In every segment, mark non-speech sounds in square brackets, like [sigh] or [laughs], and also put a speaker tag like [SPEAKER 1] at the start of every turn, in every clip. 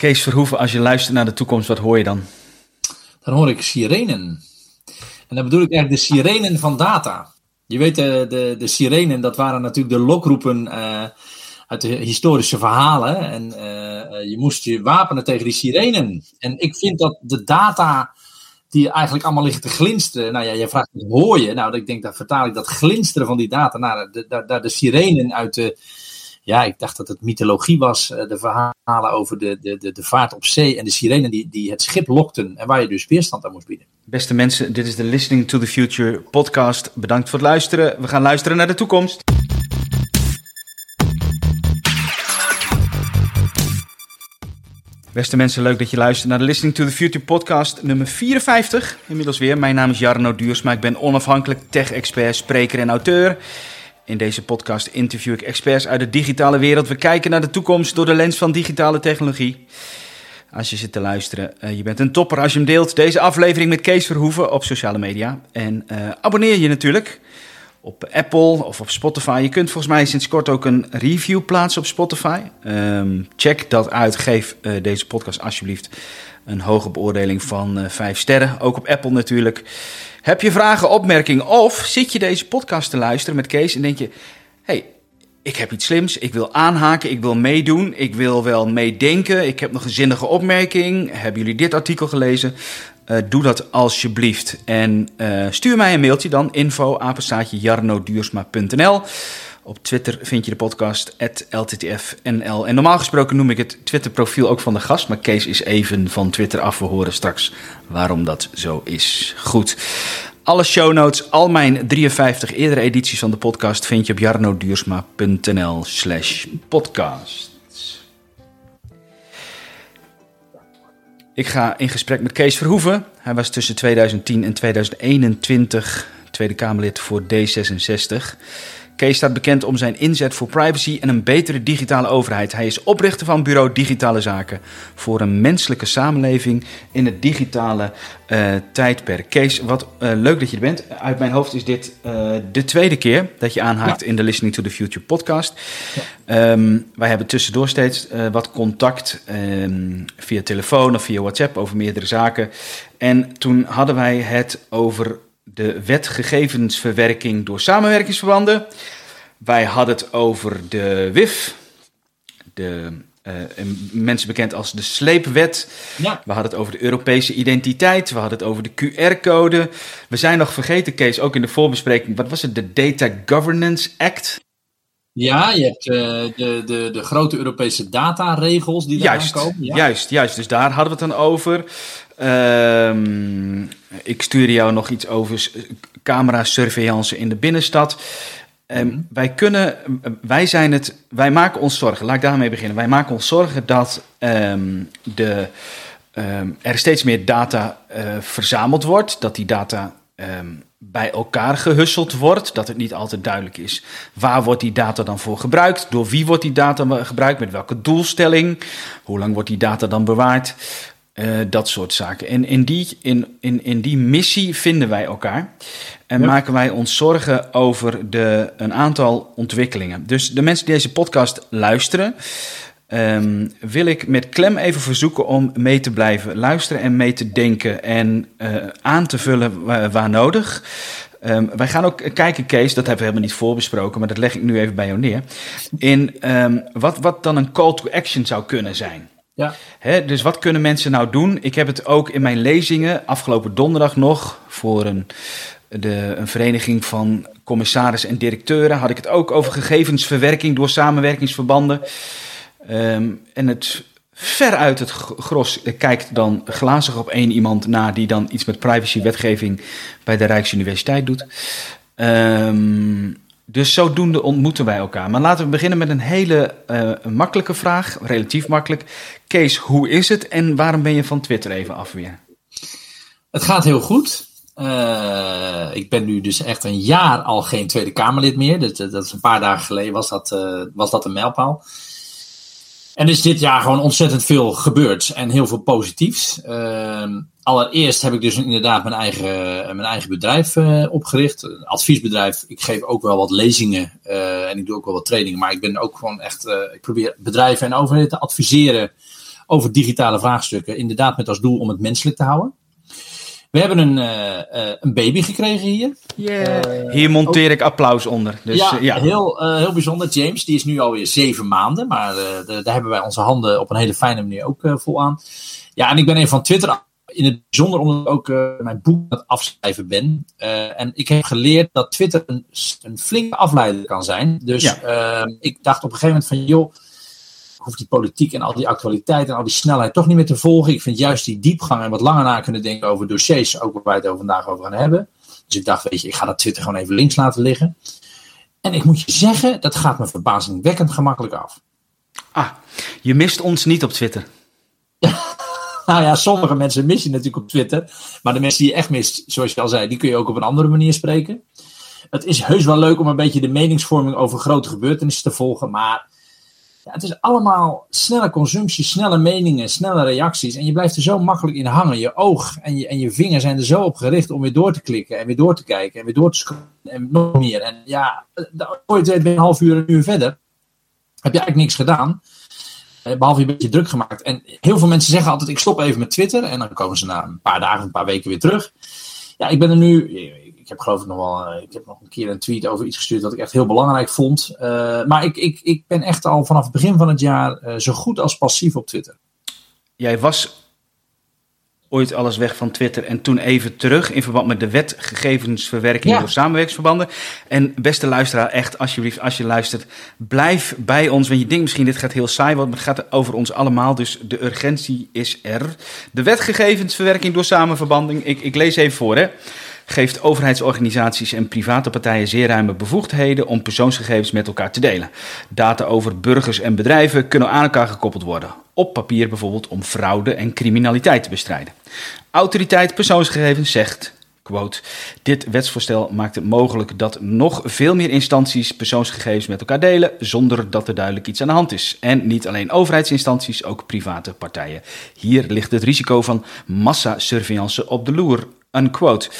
[SPEAKER 1] Kees Verhoeven, als je luistert naar de toekomst, wat hoor je dan?
[SPEAKER 2] Dan hoor ik sirenen. En dan bedoel ik eigenlijk de sirenen van data. Je weet, de, de, de sirenen, dat waren natuurlijk de lokroepen uh, uit de historische verhalen. En uh, je moest je wapenen tegen die sirenen. En ik vind dat de data die eigenlijk allemaal liggen te glinsteren. Nou ja, jij vraagt hoor je? Nou, ik denk dat vertaal ik dat glinsteren van die data naar de, de, de, de sirenen uit de ja, ik dacht dat het mythologie was. Eh, de verhalen over de, de, de, de vaart op zee en de sirenen die, die het schip lokten. En waar je dus weerstand aan moest bieden.
[SPEAKER 1] Beste mensen, dit is de Listening to the Future podcast. Bedankt voor het luisteren. We gaan luisteren naar de toekomst. Beste mensen, leuk dat je luistert naar de Listening to the Future podcast nummer 54. Inmiddels weer. Mijn naam is Jarno Duursma. Ik ben onafhankelijk tech-expert, spreker en auteur. In deze podcast interview ik experts uit de digitale wereld. We kijken naar de toekomst door de lens van digitale technologie. Als je zit te luisteren, uh, je bent een topper als je hem deelt. Deze aflevering met Kees Verhoeven op sociale media. En uh, abonneer je natuurlijk op Apple of op Spotify. Je kunt volgens mij sinds kort ook een review plaatsen op Spotify. Um, check dat uit. Geef uh, deze podcast alsjeblieft een hoge beoordeling van 5 sterren. Ook op Apple natuurlijk. Heb je vragen, opmerkingen of zit je deze podcast te luisteren met Kees en denk je: hey, ik heb iets slims, ik wil aanhaken, ik wil meedoen, ik wil wel meedenken, ik heb nog een zinnige opmerking. Hebben jullie dit artikel gelezen? Uh, doe dat alsjeblieft. En uh, stuur mij een mailtje dan, info. Op Twitter vind je de podcast LTTFNL. En normaal gesproken noem ik het Twitter-profiel ook van de gast. Maar Kees is even van Twitter af. We horen straks waarom dat zo is. Goed. Alle show notes, al mijn 53 eerdere edities van de podcast vind je op jarnoduursma.nl slash podcast. Ik ga in gesprek met Kees Verhoeven. Hij was tussen 2010 en 2021 Tweede Kamerlid voor D66. Kees staat bekend om zijn inzet voor privacy en een betere digitale overheid. Hij is oprichter van Bureau Digitale Zaken voor een menselijke samenleving in het digitale uh, tijdperk. Kees, wat uh, leuk dat je er bent. Uit mijn hoofd is dit uh, de tweede keer dat je aanhaakt ja. in de Listening to the Future podcast. Ja. Um, wij hebben tussendoor steeds wat contact um, via telefoon of via WhatsApp over meerdere zaken. En toen hadden wij het over de wet gegevensverwerking door samenwerkingsverbanden. Wij hadden het over de WIF, de uh, mensen bekend als de sleepwet. Ja. We hadden het over de Europese identiteit. We hadden het over de QR-code. We zijn nog vergeten, Kees, ook in de voorbespreking. Wat was het? De Data Governance Act.
[SPEAKER 2] Ja, je hebt uh, de, de, de grote Europese dataregels die
[SPEAKER 1] juist,
[SPEAKER 2] komen.
[SPEAKER 1] Ja. Juist, juist. Dus daar hadden we het dan over. Um, ik stuurde jou nog iets over camera-surveillance in de binnenstad. Um, mm. Wij kunnen, wij zijn het, wij maken ons zorgen. Laat ik daarmee beginnen. Wij maken ons zorgen dat um, de, er steeds meer data uh, verzameld wordt, dat die data bij elkaar gehusseld wordt. Dat het niet altijd duidelijk is waar wordt die data dan voor gebruikt, door wie wordt die data gebruikt, met welke doelstelling, hoe lang wordt die data dan bewaard. Uh, dat soort zaken. En in die, in, in, in die missie vinden wij elkaar. En ja. maken wij ons zorgen over de, een aantal ontwikkelingen. Dus de mensen die deze podcast luisteren. Um, wil ik met klem even verzoeken om mee te blijven luisteren en mee te denken en uh, aan te vullen waar, waar nodig. Um, wij gaan ook kijken, Kees, dat hebben we helemaal niet voorbesproken, maar dat leg ik nu even bij jou neer. In um, wat, wat dan een call to action zou kunnen zijn. Hè, dus wat kunnen mensen nou doen? Ik heb het ook in mijn lezingen afgelopen donderdag nog voor een, de, een vereniging van commissarissen en directeuren. Had ik het ook over gegevensverwerking door samenwerkingsverbanden. Um, en het veruit het gros kijkt dan glazig op één iemand na die dan iets met privacywetgeving bij de Rijksuniversiteit doet. Um, dus zodoende ontmoeten wij elkaar. Maar laten we beginnen met een hele uh, makkelijke vraag, relatief makkelijk. Kees, hoe is het en waarom ben je van Twitter even af weer?
[SPEAKER 2] Het gaat heel goed. Uh, ik ben nu dus echt een jaar al geen Tweede Kamerlid meer. Dat, dat is een paar dagen geleden was dat, was dat een mijlpaal. En is dit jaar gewoon ontzettend veel gebeurd en heel veel positiefs. Uh, allereerst heb ik dus inderdaad mijn eigen, mijn eigen bedrijf uh, opgericht. Een adviesbedrijf. Ik geef ook wel wat lezingen uh, en ik doe ook wel wat trainingen. Maar ik ben ook gewoon echt, uh, ik probeer bedrijven en overheden te adviseren over digitale vraagstukken. Inderdaad met als doel om het menselijk te houden. We hebben een, uh, een baby gekregen hier.
[SPEAKER 1] Yeah. hier monteer ik applaus onder. Dus,
[SPEAKER 2] ja, ja. Heel, heel bijzonder. James, die is nu alweer zeven maanden. Maar daar hebben wij onze handen op een hele fijne manier ook vol aan. Ja, en ik ben even van Twitter in het bijzonder omdat ik ook mijn boek aan het afschrijven ben. en ik heb geleerd dat Twitter een, een flinke afleider kan zijn. Dus ja. ik dacht op een gegeven moment van, joh, hoeft die politiek en al die actualiteit en al die snelheid toch niet meer te volgen. Ik vind juist die diepgang en wat langer na kunnen denken over dossiers, ook waar wij het over vandaag over gaan hebben. Dus ik dacht, weet je, ik ga dat Twitter gewoon even links laten liggen. En ik moet je zeggen, dat gaat me verbazingwekkend gemakkelijk af.
[SPEAKER 1] Ah, je mist ons niet op Twitter.
[SPEAKER 2] Nou ja, [laughs] sommige mensen mis je natuurlijk op Twitter. Maar de mensen die je echt mist, zoals je al zei, die kun je ook op een andere manier spreken. Het is heus wel leuk om een beetje de meningsvorming over grote gebeurtenissen te volgen. Maar ja, het is allemaal snelle consumptie, snelle meningen, snelle reacties. En je blijft er zo makkelijk in hangen. Je oog en je, en je vinger zijn er zo op gericht om weer door te klikken en weer door te kijken en weer door te scrollen en nog meer. En ja, ooit ben je een half uur, een uur verder. Heb je eigenlijk niks gedaan. Eh, behalve je een beetje druk gemaakt. En heel veel mensen zeggen altijd: ik stop even met Twitter. En dan komen ze na een paar dagen, een paar weken weer terug. Ja, ik ben er nu heb geloof ik nog wel, eh, ik heb nog een keer een tweet over iets gestuurd dat ik echt heel belangrijk vond. Uh, maar ik, ik, ik ben echt al vanaf het begin van het jaar zo goed als passief op Twitter.
[SPEAKER 1] Jij was ooit alles weg van Twitter en toen even terug in verband met de wet gegevensverwerking door samenwerkingsverbanden. En beste luisteraar, echt alsjeblieft, als je luistert, blijf bij ons. Want je denkt misschien dit gaat heel saai maar het gaat over ons allemaal. Dus de urgentie is er. De wet gegevensverwerking door samenverbanding, ik, ik lees even voor hè geeft overheidsorganisaties en private partijen zeer ruime bevoegdheden om persoonsgegevens met elkaar te delen. Data over burgers en bedrijven kunnen aan elkaar gekoppeld worden. Op papier bijvoorbeeld om fraude en criminaliteit te bestrijden. Autoriteit persoonsgegevens zegt Quote, dit wetsvoorstel maakt het mogelijk dat nog veel meer instanties persoonsgegevens met elkaar delen zonder dat er duidelijk iets aan de hand is. En niet alleen overheidsinstanties, ook private partijen. Hier ligt het risico van massasurveillance op de loer. Unquote.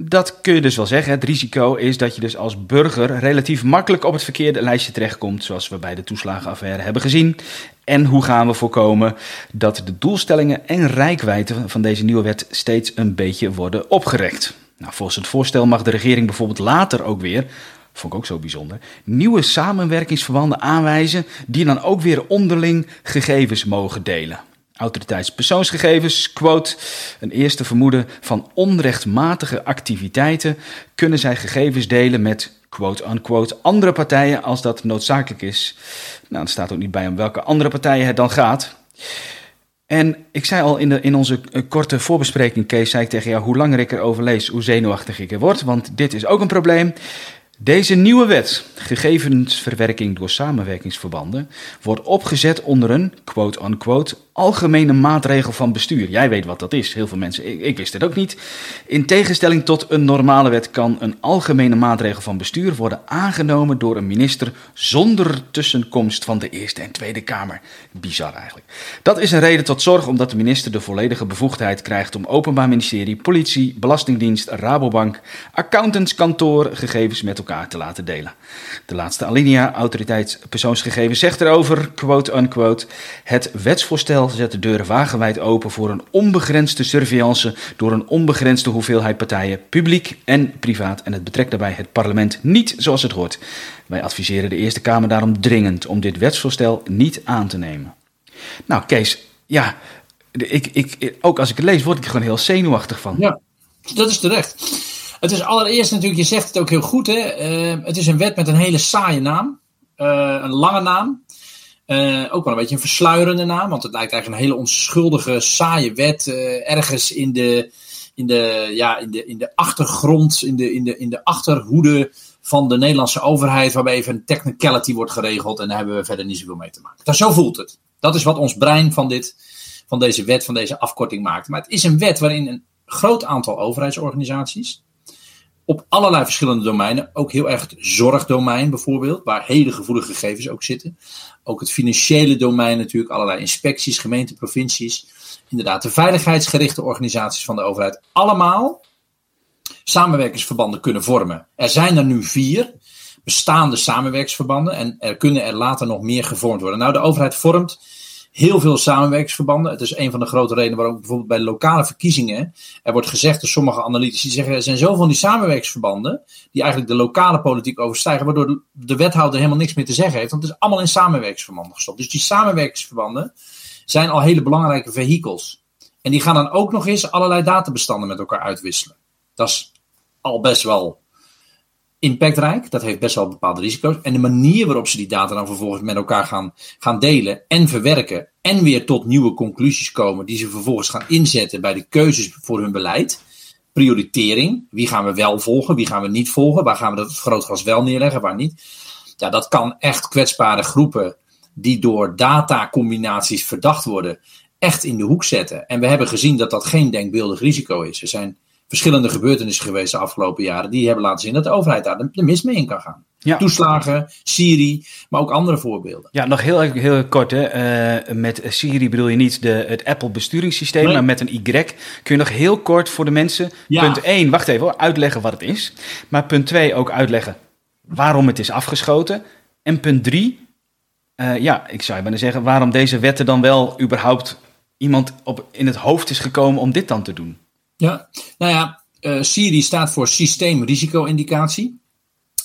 [SPEAKER 1] Dat kun je dus wel zeggen. Het risico is dat je dus als burger relatief makkelijk op het verkeerde lijstje terechtkomt, zoals we bij de toeslagenaffaire hebben gezien. En hoe gaan we voorkomen dat de doelstellingen en rijkwijde van deze nieuwe wet steeds een beetje worden opgerekt? Nou, volgens het voorstel mag de regering bijvoorbeeld later ook weer, vond ik ook zo bijzonder, nieuwe samenwerkingsverbanden aanwijzen die dan ook weer onderling gegevens mogen delen autoriteitspersoonsgegevens, quote, een eerste vermoeden van onrechtmatige activiteiten, kunnen zij gegevens delen met, quote-unquote, andere partijen als dat noodzakelijk is. Nou, er staat ook niet bij om welke andere partijen het dan gaat. En ik zei al in, de, in onze eh, korte voorbespreking, Kees, zei ik tegen jou, hoe langer ik erover lees, hoe zenuwachtig ik er word, want dit is ook een probleem. Deze nieuwe wet, gegevensverwerking door samenwerkingsverbanden, wordt opgezet onder een quote-unquote algemene maatregel van bestuur. Jij weet wat dat is, heel veel mensen. Ik, wist het ook niet. In tegenstelling tot een normale wet kan een algemene maatregel van bestuur worden aangenomen door een minister zonder tussenkomst van de Eerste en Tweede Kamer. Bizar eigenlijk. Dat is een reden tot zorg omdat de minister de volledige bevoegdheid krijgt om Openbaar Ministerie, Politie, Belastingdienst, Rabobank, accountantskantoor gegevens met elkaar te laten delen. De laatste alinea, autoriteit persoonsgegevens, zegt erover, quote-unquote, het wetsvoorstel zet de deuren wagenwijd open voor een onbegrensde surveillance door een onbegrensde hoeveelheid partijen, publiek en privaat. En het betrekt daarbij het parlement niet zoals het hoort. Wij adviseren de Eerste Kamer daarom dringend om dit wetsvoorstel niet aan te nemen. Nou, Kees, ja, ik, ik, ook als ik het lees, word ik er gewoon heel zenuwachtig van.
[SPEAKER 2] Ja, dat is terecht. Het is allereerst natuurlijk, je zegt het ook heel goed, hè? Uh, het is een wet met een hele saaie naam, uh, een lange naam. Uh, ook wel een beetje een versluierende naam, want het lijkt eigenlijk een hele onschuldige, saaie wet. Ergens in de, in, de, ja, in, de, in de achtergrond, in de, in, de, in de achterhoede van de Nederlandse overheid, waarbij even een technicality wordt geregeld en daar hebben we verder niet zoveel mee te maken. Dat, zo voelt het. Dat is wat ons brein van, dit, van deze wet, van deze afkorting maakt. Maar het is een wet waarin een groot aantal overheidsorganisaties, op allerlei verschillende domeinen. Ook heel erg het zorgdomein bijvoorbeeld, waar hele gevoelige gegevens ook zitten. Ook het financiële domein natuurlijk, allerlei inspecties, gemeenten, provincies. Inderdaad, de veiligheidsgerichte organisaties van de overheid. Allemaal samenwerkingsverbanden kunnen vormen. Er zijn er nu vier bestaande samenwerkingsverbanden en er kunnen er later nog meer gevormd worden. Nou, de overheid vormt heel veel samenwerkingsverbanden. Het is een van de grote redenen waarom bijvoorbeeld bij lokale verkiezingen er wordt gezegd door sommige analytici zeggen er zijn zoveel van die samenwerkingsverbanden die eigenlijk de lokale politiek overstijgen, waardoor de wethouder helemaal niks meer te zeggen heeft, want het is allemaal in samenwerkingsverbanden gestopt. Dus die samenwerkingsverbanden zijn al hele belangrijke vehikels. En die gaan dan ook nog eens allerlei databestanden met elkaar uitwisselen. Dat is al best wel impactrijk. Dat heeft best wel bepaalde risico's. En de manier waarop ze die data dan vervolgens met elkaar gaan, gaan delen en verwerken. En weer tot nieuwe conclusies komen die ze vervolgens gaan inzetten bij de keuzes voor hun beleid. Prioritering. Wie gaan we wel volgen? Wie gaan we niet volgen? Waar gaan we het vergrootglas wel neerleggen? Waar niet? Ja, dat kan echt kwetsbare groepen die door datacombinaties verdacht worden, echt in de hoek zetten. En we hebben gezien dat dat geen denkbeeldig risico is. Er zijn verschillende gebeurtenissen geweest de afgelopen jaren die hebben laten zien dat de overheid daar de mis mee in kan gaan. Toeslagen, Siri, maar ook andere voorbeelden.
[SPEAKER 1] Ja, nog heel, heel kort. Hè. Uh, met Siri bedoel je niet de, het Apple besturingssysteem, maar met een Y. Kun je nog heel kort voor de mensen, punt 1, wacht even hoor, uitleggen wat het is. Maar punt 2 ook uitleggen waarom het is afgeschoten. En punt 3, uh, eh, ja, ik zou je bijna zeggen, waarom deze wetten dan wel überhaupt iemand op, in het hoofd is gekomen om dit dan te doen.
[SPEAKER 2] Ja, nou ja, uh, staat voor systeemrisico-indicatie.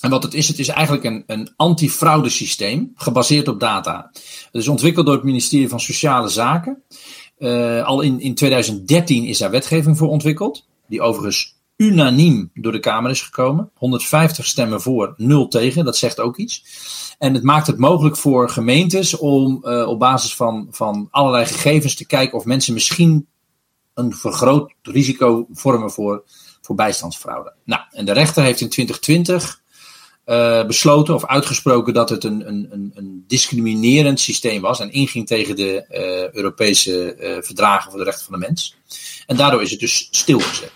[SPEAKER 2] En wat het is, het is eigenlijk een, een gebaseerd op data. Het is ontwikkeld door het ministerie van Sociale Zaken. Uh, al in, in 2013 is daar wetgeving voor ontwikkeld, die overigens unaniem door de Kamer is gekomen. 150 stemmen voor, 0 tegen, dat zegt ook iets. En het maakt het mogelijk voor gemeentes om uh, op basis van, van allerlei gegevens te kijken of mensen misschien een vergroot risico vormen voor, voor bijstandsfraude. Nou, en de rechter heeft in 2020 uh, eh, besloten of uitgesproken dat het een, een, een, discriminerend systeem was en inging tegen de uh, Europese uh, verdragen voor de rechten van de mens. En daardoor is het dus stilgezet.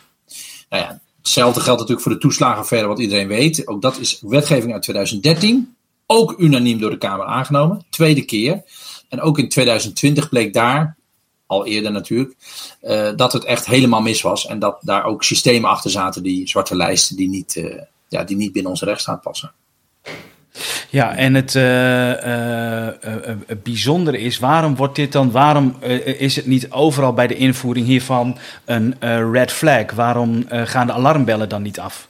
[SPEAKER 2] Nou ja, hetzelfde geldt natuurlijk voor de toeslagenaffaire, wat iedereen weet. Ook dat is wetgeving uit 2013. Ook unaniem door de Kamer aangenomen. Tweede keer. En ook in 2020 bleek daar al eerder natuurlijk, uh, dat het echt helemaal mis was. En dat daar ook systemen achter zaten, die zwarte lijsten, die niet, uh, ja, die niet binnen onze rechtsstaat passen.
[SPEAKER 1] Ja, en het uh, bijzondere is, waarom wordt dit dan, waarom is het niet overal bij de invoering hiervan een red flag? Waarom gaan de alarmbellen dan niet af?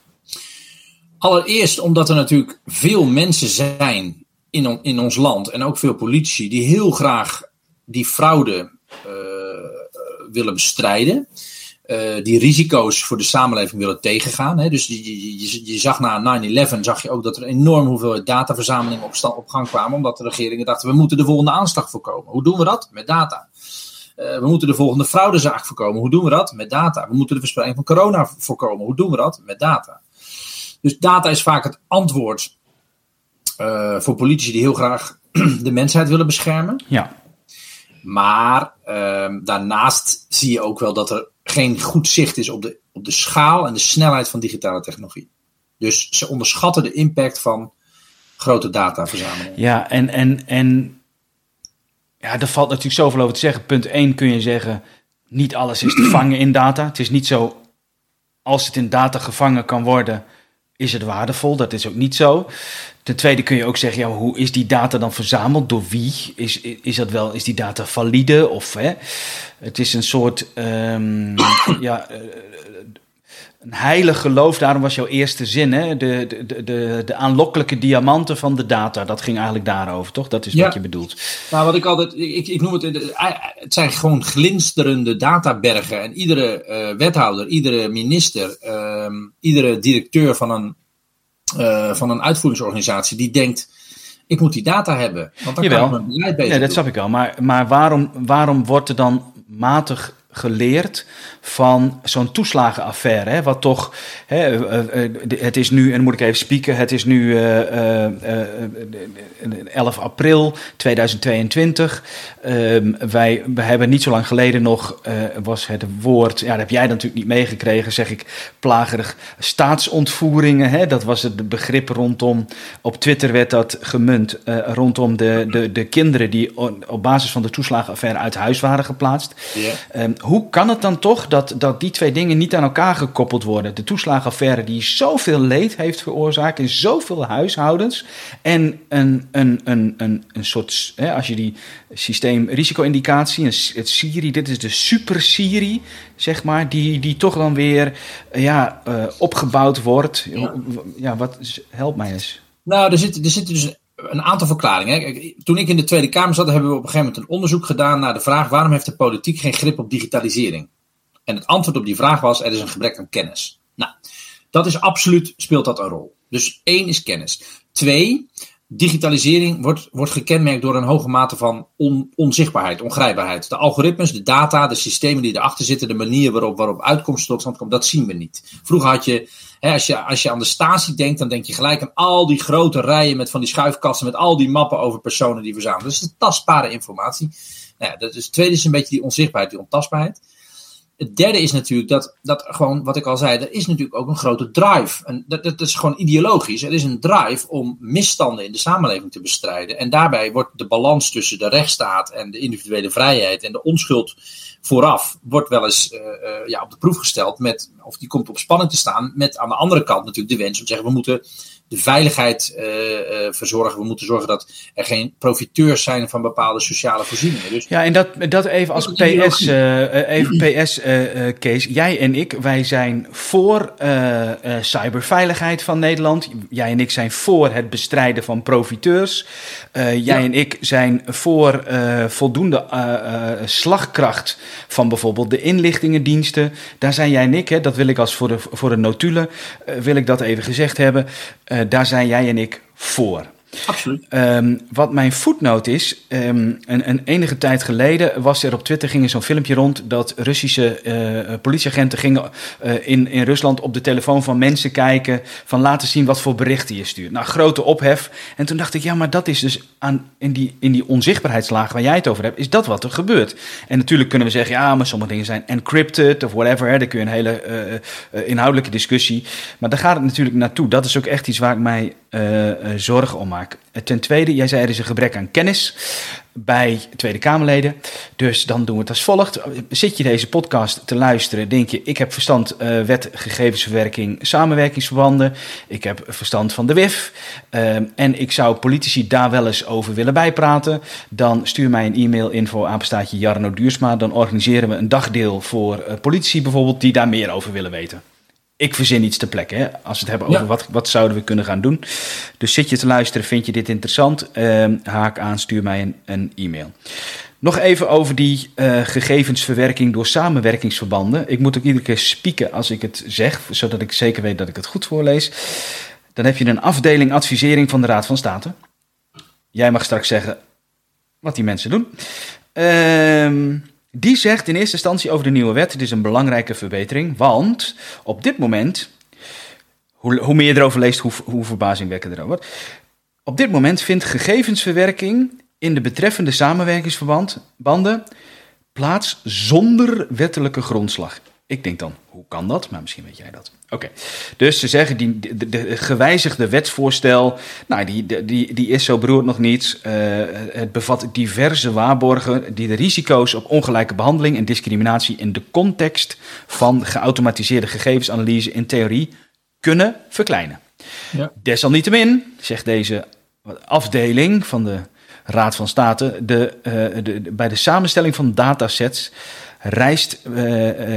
[SPEAKER 2] Allereerst omdat er natuurlijk veel mensen zijn in, in ons land en ook veel politici die heel graag die fraude willen bestrijden. Uh, die risico's voor de samenleving willen tegengaan. Hè. Dus je, je, zag na 9-11 zag je ook dat er enorm hoeveel dataverzameling op, stand, op gang kwamen. Omdat de regeringen dachten, we moeten de volgende aanslag voorkomen. Hoe doen we dat? Met data. Uh, we moeten de volgende fraudezaak voorkomen. Hoe doen we dat? Met data. We moeten de verspreiding van corona voorkomen. Hoe doen we dat? Met data. Dus data is vaak het antwoord uh, voor politici die heel graag [clears throat] de mensheid willen beschermen.
[SPEAKER 1] Ja.
[SPEAKER 2] Maar uh, daarnaast zie je ook wel dat er geen goed zicht is op de, op de schaal en de snelheid van digitale technologie. Dus ze onderschatten de impact van grote dataverzamelingen.
[SPEAKER 1] Ja, en, en, en ja, er valt natuurlijk zoveel over te zeggen. Punt 1 kun je zeggen, niet alles is te [clears throat] vangen in data. Het is niet zo, als het in data gevangen kan worden, is het waardevol. Dat is ook niet zo. Ten tweede kun je ook zeggen, ja, hoe is die data dan verzameld? Door wie? Is, is, dat wel, is die data valide? Of hè? het is een soort um, [coughs] ja, eh, een heilig geloof. Daarom was jouw eerste zin, hè? De, de, de, de aanlokkelijke diamanten van de data. Dat ging eigenlijk daarover, toch? Dat is wat je bedoelt.
[SPEAKER 2] Nou, wat ik altijd, ik, ik noem het, het zijn gewoon glinsterende databergen. En iedere uh, wethouder, iedere minister, uh, iedere directeur van een uh, van een uitvoeringsorganisatie die denkt. Ik moet die data hebben. Want dan Jawel. kan ik mijn beleid beter
[SPEAKER 1] Ja, dat snap ik al. Maar, maar waarom, waarom wordt er dan matig geleerd van zo'n toeslagenaffaire. Hè, wat toch, hè, eh, eh, het is nu, en moet ik even spieken, het is nu uh, uh, 11 april 2022. Ehm, wij, we hebben niet zo lang geleden nog, was het woord, ja, dat heb jij natuurlijk niet meegekregen, zeg ik, plagerig staatsontvoeringen. Hè, dat was het begrip rondom, op Twitter werd dat gemunt, rondom de, de, de kinderen die op basis van de toeslagenaffaire uit huis waren geplaatst. Yeah. Hoe kan het dan toch dat, dat die twee dingen niet aan elkaar gekoppeld worden? De toeslagenaffaire die zoveel leed heeft veroorzaakt in zoveel huishoudens. En een, een, een, een, een soort, hè, als je die systeem risico-indicatie, het Siri, dit is de super Siri, zeg maar, die, die toch dan weer ja, uh, opgebouwd wordt. Ja, ja wat, help mij eens.
[SPEAKER 2] Nou, er zitten, er zitten dus een aantal verklaringen. toen ik in de Tweede Kamer zat, hebben we op een gegeven moment een onderzoek gedaan naar de vraag: waarom heeft de politiek geen grip op digitalisering? En het antwoord op die vraag was: er is een gebrek aan kennis. Nou, dat is absoluut, speelt dat een rol. Dus één is kennis. Twee, digitalisering wordt, wordt gekenmerkt door een hoge mate van on, onzichtbaarheid, ongrijpbaarheid. De algoritmes, de data, de systemen die erachter zitten, de manier waarop, waarop uitkomsten tot stand komen, dat zien we niet. Vroeger had je, hè, als je, als je aan de statie denkt, dan denk je gelijk aan al die grote rijen met van die schuifkasten, met al die mappen over personen die verzamelen. Dus de tastbare informatie. Nou dat is, het tweede is een beetje die onzichtbaarheid, die ontastbaarheid. Het derde is natuurlijk dat, dat gewoon, wat ik al zei, er is natuurlijk ook een grote drive. En dat, dat is gewoon ideologisch. Er is een drive om misstanden in de samenleving te bestrijden. En daarbij wordt de balans tussen de rechtsstaat en de individuele vrijheid en de onschuld vooraf, wordt wel eens uh, uh, ja, op de proef gesteld. Met, of die komt op spanning te staan met aan de andere kant natuurlijk de wens om te zeggen, we moeten de veiligheid uh, uh, verzorgen. We moeten zorgen dat er geen profiteurs zijn van bepaalde sociale voorzieningen. Dus
[SPEAKER 1] ja, en dat, dat even als PS, uh, even PS Kees. Jij en ik, wij zijn voor cyberveiligheid van Nederland. Jij en ik zijn voor het bestrijden van profiteurs. jij ja. en ik zijn voor voldoende slagkracht van bijvoorbeeld de inlichtingendiensten. Daar zijn jij en ik, hè, dat wil ik als voor de, voor de notulen, wil ik dat even gezegd hebben. Uh, daar zijn jij en ik voor.
[SPEAKER 2] Absoluut.
[SPEAKER 1] Um, wat mijn voetnoot is, um, een, een, enige tijd geleden was er op Twitter ging zo'n filmpje rond dat Russische uh, politieagenten gingen uh, in, in Rusland op de telefoon van mensen kijken van laten zien wat voor berichten je stuurt. Nou, grote ophef. En toen dacht ik, ja, maar dat is dus aan, in, die, in die onzichtbaarheidslaag waar jij het over hebt, is dat wat er gebeurt. En natuurlijk kunnen we zeggen, ja, maar sommige dingen zijn encrypted of whatever. Hè, daar kun je een hele uh, inhoudelijke discussie. Maar daar gaat het natuurlijk naartoe. Dat is ook echt iets waar ik mij zorgen om maak. Ten tweede, jij zei er is een gebrek aan kennis bij Tweede Kamerleden. Dus dan doen we het als volgt. Zit je deze podcast te luisteren, denk je, ik heb verstand uh, wet gegevensverwerking samenwerkingsverbanden. Ik heb verstand van de WIF. Uh, en ik zou politici daar wel eens over willen bijpraten. Dan stuur mij een e-mail info apenstaatje Jarno Duursma. Dan organiseren we een dagdeel voor uh, politici bijvoorbeeld die daar meer over willen weten ik verzin iets te plekke. Hè? Als we het hebben over ja. wat, wat zouden we kunnen gaan doen. Dus zit je te luisteren, vind je dit interessant? Uh, haak aan, stuur mij een, een e-mail. Nog even over die uh, gegevensverwerking door samenwerkingsverbanden. Ik moet ook iedere keer spieken als ik het zeg, zodat ik zeker weet dat ik het goed voorlees. Dan heb je een afdeling advisering van de Raad van State. Jij mag straks zeggen wat die mensen doen. Ehm die zegt in eerste instantie over de nieuwe wet: het is een belangrijke verbetering, want op dit moment, hoe, hoe meer je erover leest, hoe, hoe verbazingwekkender wordt. Op dit moment vindt gegevensverwerking in de betreffende samenwerkingsverbanden plaats zonder wettelijke grondslag. Ik denk dan, hoe kan dat? Maar misschien weet jij dat. Oké, dus ze zeggen, die, de, de, gewijzigde wetsvoorstel, nou, die, die, die is zo beroerd nog niet. Uh, het bevat diverse waarborgen die de risico's op ongelijke behandeling en discriminatie in de context van geautomatiseerde gegevensanalyse in theorie kunnen verkleinen. Ja. Desalniettemin, zegt deze afdeling van de Raad van State, de, uh, de, de, bij de samenstelling van datasets reist, uh, uh,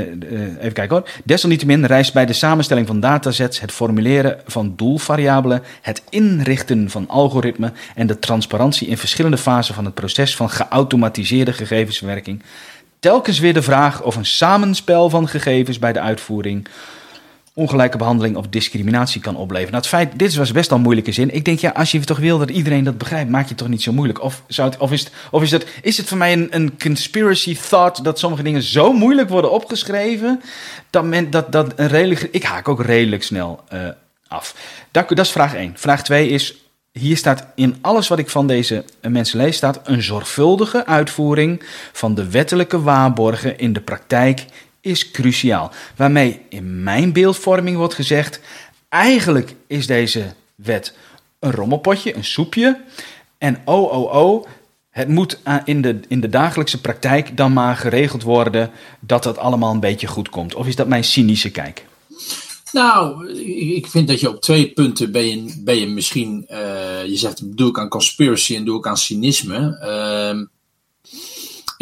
[SPEAKER 1] even kijken hoor, desalniettemin reist bij de samenstelling van datasets het formuleren van doelvariabelen, het inrichten van algoritmen en de transparantie in verschillende fasen van het proces van geautomatiseerde gegevensverwerking telkens weer de vraag of een samenspel van gegevens bij de uitvoering ongelijke behandeling of discriminatie kan opleveren. Nou, het feit, dit was best al moeilijke zin. Ik denk, ja, als je toch wil dat iedereen dat begrijpt, maak je het toch niet zo moeilijk. Of, zou het, of, is, het, of is, het, is het voor mij een, conspiracy thought dat sommige dingen zo moeilijk worden opgeschreven, dat, men, dat, dat een redelijk... Ik haak ook redelijk snel uh, af. Dat, dat is vraag 1. Vraag 2 is, hier staat in alles wat ik van deze mensen lees, staat een zorgvuldige uitvoering van de wettelijke waarborgen in de praktijk is cruciaal. Waarmee in mijn beeldvorming wordt gezegd: eigenlijk is deze wet een rommelpotje, een soepje. En oh, oh, oh, Het moet in de, in de dagelijkse praktijk dan maar geregeld worden dat dat allemaal een beetje goed komt. Of is dat mijn cynische kijk?
[SPEAKER 2] Nou, ik vind dat je op twee punten ben je, ben je misschien, uh, je zegt doe ik aan conspiracy en doe ik aan cynisme. Uh,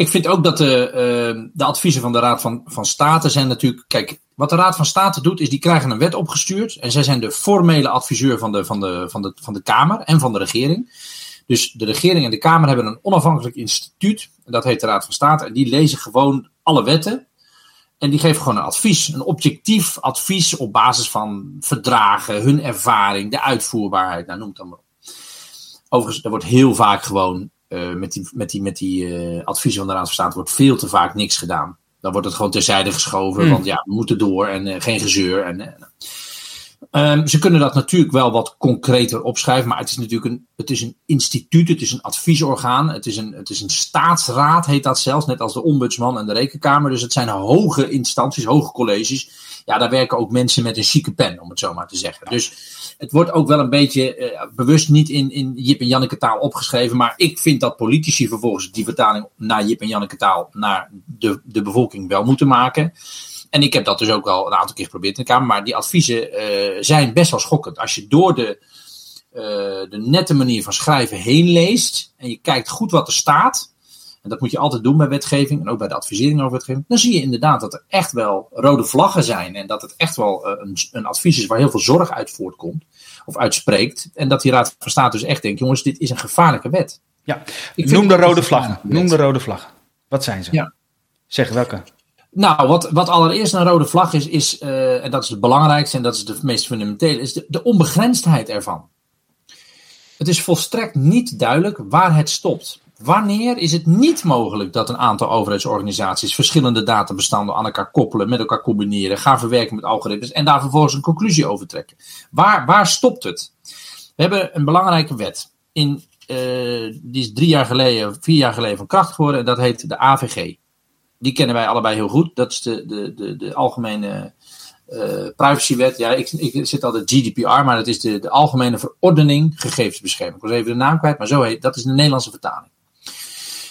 [SPEAKER 2] ik vind ook dat de, uh, de adviezen van de Raad van, van State zijn natuurlijk, kijk, wat de Raad van State doet is die krijgen een wet opgestuurd en zij zijn de formele adviseur van de, van de, van de, van de Kamer en van de regering. Dus de regering en de Kamer hebben een onafhankelijk instituut, en dat heet de Raad van State, en die lezen gewoon alle wetten en die geven gewoon een advies, een objectief advies op basis van verdragen, hun ervaring, de uitvoerbaarheid, nou noem het dan maar op. Overigens, er wordt heel vaak gewoon uh, met die, met die, met die uh, adviezen van de Raad van State wordt veel te vaak niks gedaan. Dan wordt het gewoon terzijde geschoven, mm. want ja, we moeten door en uh, geen gezeur. En, Um, ze kunnen dat natuurlijk wel wat concreter opschrijven, maar het is natuurlijk een, het is een instituut, het is een adviesorgaan, het is een, het is een staatsraad, heet dat zelfs, net als de ombudsman en de rekenkamer. Dus het zijn hoge instanties, hoge colleges. Ja, daar werken ook mensen met een chique pen, om het zo maar te zeggen. Dus het wordt ook wel een beetje uh, bewust niet in, in Jip en Janneke taal opgeschreven, maar ik vind dat politici vervolgens die vertaling naar Jip en Janneke taal naar de, de bevolking wel moeten maken. En ik heb dat dus ook al een aantal keer geprobeerd in de Kamer. Maar die adviezen uh, zijn best wel schokkend. Als je door de, uh, de nette manier van schrijven heen leest. En je kijkt goed wat er staat. En dat moet je altijd doen bij wetgeving. En ook bij de advisering over wetgeving. Dan zie je inderdaad dat er echt wel rode vlaggen zijn. En dat het echt wel uh, een, een, advies is waar heel veel zorg uit voortkomt. Of uitspreekt. En dat die Raad van State dus echt denkt. Jongens, dit is een gevaarlijke wet.
[SPEAKER 1] Ja, noem de rode vlaggen. Noem de rode vlaggen. Wat zijn ze?
[SPEAKER 2] Ja.
[SPEAKER 1] Zeg welke?
[SPEAKER 2] Nou, wat, wat allereerst een rode vlag is, is uh, en dat is het belangrijkste en dat is de meest fundamentele, is de, de onbegrensdheid ervan. Het is volstrekt niet duidelijk waar het stopt. Wanneer is het niet mogelijk dat een aantal overheidsorganisaties verschillende databestanden aan elkaar koppelen, met elkaar combineren, gaan verwerken met algoritmes en daar vervolgens een conclusie over trekken? Waar, waar stopt het? We hebben een belangrijke wet. In, uh, die is drie jaar geleden, vier jaar geleden van kracht geworden en dat heet de AVG die kennen wij allebei heel goed. Dat is de, de, de, de algemene uh, privacywet. Ja, ik, ik zit al de GDPR, maar dat is de, de Algemene Verordening Gegevensbescherming. Ik was even de naam kwijt, maar zo heet dat is de Nederlandse vertaling.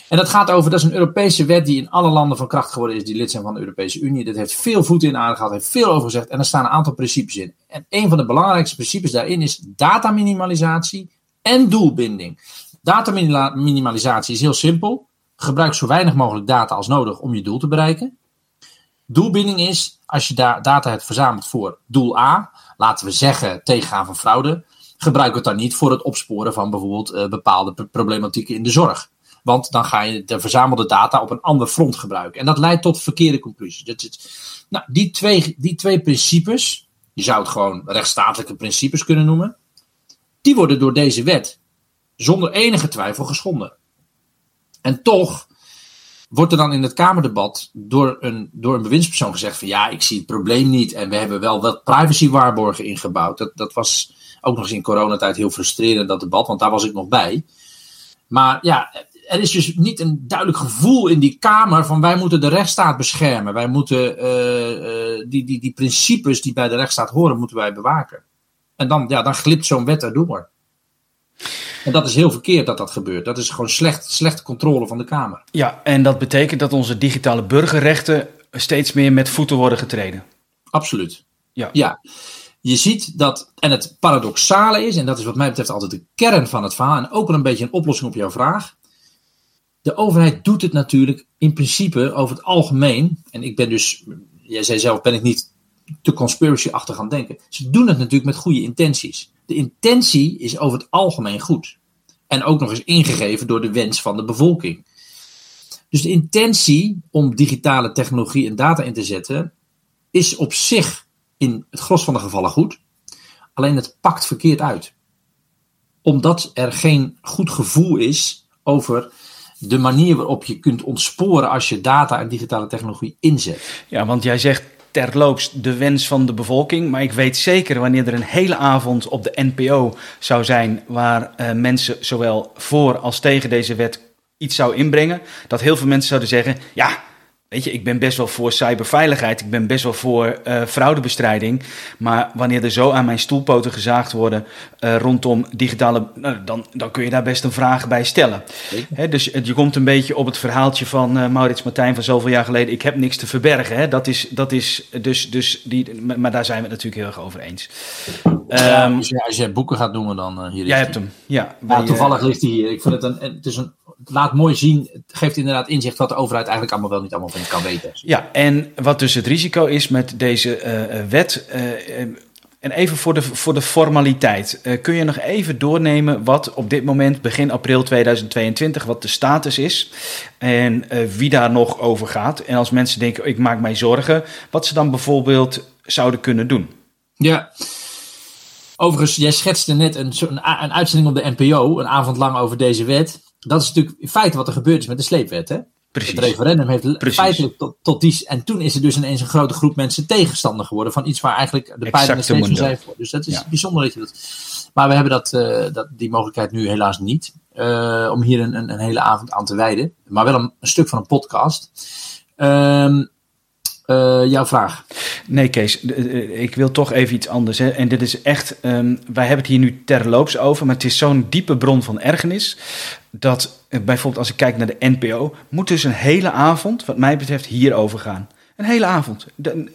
[SPEAKER 2] En dat gaat over, dat is een Europese wet die in alle landen van kracht geworden is die lid zijn van de Europese Unie. Dat heeft veel voeten in aarde gehad, heeft veel over gezegd en er staan een aantal principes in. En een van de belangrijkste principes daarin is dataminimalisatie en doelbinding. Dataminimalisatie is heel simpel. Gebruik zo weinig mogelijk data als nodig om je doel te bereiken. Doelbinding is, als je data hebt verzameld voor doel A, laten we zeggen tegengaan van fraude, gebruik het dan niet voor het opsporen van bijvoorbeeld uh, bepaalde problematieken in de zorg. Want dan ga je de verzamelde data op een ander front gebruiken. En dat leidt tot verkeerde conclusies. Dat nou, die, twee, die twee principes, je zou het gewoon rechtsstatelijke principes kunnen noemen, die worden door deze wet zonder enige twijfel geschonden. En toch wordt er dan in het Kamerdebat door een, door een bewindspersoon gezegd van ja, ik zie het probleem niet en we hebben wel wat privacywaarborgen ingebouwd. Dat, dat was ook nog eens in coronatijd heel frustrerend, dat debat, want daar was ik nog bij. Maar ja, er is dus niet een duidelijk gevoel in die Kamer van wij moeten de rechtsstaat beschermen. Wij moeten uh, uh, die, die, die principes die bij de rechtsstaat horen, moeten wij bewaken. En dan, ja, dan glipt zo'n wet erdoor. En dat is heel verkeerd dat dat gebeurt. Dat is gewoon slecht, slechte controle van de Kamer.
[SPEAKER 1] Ja, en dat betekent dat onze digitale burgerrechten steeds meer met voeten worden getreden.
[SPEAKER 2] Absoluut. Ja. ja. Je ziet dat, en het paradoxale is, en dat is wat mij betreft altijd de kern van het verhaal, en ook wel een beetje een oplossing op jouw vraag. De overheid doet het natuurlijk in principe over het algemeen. En ik ben dus, jij zei zelf, ben ik niet te conspiracy-achtig gaan denken. Ze doen het natuurlijk met goede intenties. De intentie is over het algemeen goed. En ook nog eens ingegeven door de wens van de bevolking. Dus de intentie om digitale technologie en data in te zetten, is op zich in het gros van de gevallen goed. Alleen het pakt verkeerd uit. Omdat er geen goed gevoel is over de manier waarop je kunt ontsporen als je data en digitale technologie inzet.
[SPEAKER 1] Ja, want jij zegt terloops de wens van de bevolking. Maar ik weet zeker wanneer er een hele avond op de NPO zou zijn waar uh, mensen zowel voor als tegen deze wet iets zou inbrengen, dat heel veel mensen zouden zeggen: ja, Weet je, ik ben best wel voor cyberveiligheid. Ik ben best wel voor uh, fraudebestrijding. Maar wanneer er zo aan mijn stoelpoten gezaagd worden uh, rondom digitale. Nou, dan, dan kun je daar best een vraag bij stellen. Hè, dus je komt een beetje op het verhaaltje van uh, Maurits Martijn van zoveel jaar geleden. Ik heb niks te verbergen. Hè. Dat is, dat is dus, dus die. Maar daar zijn we het natuurlijk heel erg over eens.
[SPEAKER 2] Ja, um, als, je boeken gaat noemen, dan hier.
[SPEAKER 1] Jij hebt hem, ja.
[SPEAKER 2] Wij, toevallig ligt hij hier. Ik vind het een. Het is een laat mooi zien, het geeft inderdaad inzicht wat de overheid eigenlijk allemaal wel niet allemaal van kan weten.
[SPEAKER 1] Ja, en wat dus het risico is met deze uh, wet. Uh, en even voor de, voor de formaliteit. Uh, kun je nog even doornemen wat op dit moment, begin april 2022, wat de status is en wie daar nog over gaat? En als mensen denken, ik maak mij zorgen, wat ze dan bijvoorbeeld zouden kunnen doen?
[SPEAKER 2] Ja. Overigens, jij schetste net een, een, een uitzending op de NPO, een avond lang over deze wet dat is natuurlijk in feite wat er gebeurd is met de sleepwet. Hè? Precies. Het referendum heeft Precies. feitelijk tot, tot, die. En toen is er dus ineens een grote groep mensen tegenstander geworden van iets waar eigenlijk de pijlen steeds van zijn voor. Dus dat is bijzonder dat je dat. Maar we hebben dat, uh, dat, die mogelijkheid nu helaas niet. Uh, om hier een, een, een, hele avond aan te wijden. Maar wel een, een stuk van een podcast. Uh, uh, jouw vraag.
[SPEAKER 1] Nee, Kees, ik wil toch even iets anders. Hè. En dit is echt, um, wij hebben het hier nu terloops over, maar het is zo'n diepe bron van ergernis. Dat eh, bijvoorbeeld als ik kijk naar de NPO, moet dus een hele avond, wat mij betreft, hierover gaan. Een hele avond.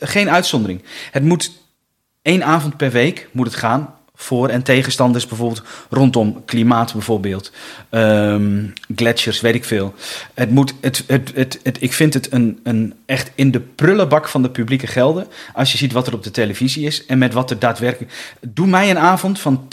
[SPEAKER 1] Geen uitzondering. Het moet één avond per week moet het gaan voor- en tegenstanders bijvoorbeeld rondom klimaat bijvoorbeeld. Um, gletsjers, weet ik veel. Het moet, het, het, het, het, ik vind het een, een echt in de prullenbak van de publieke gelden. Als je ziet wat er op de televisie is en met wat er daadwerkelijk... Doe mij een avond van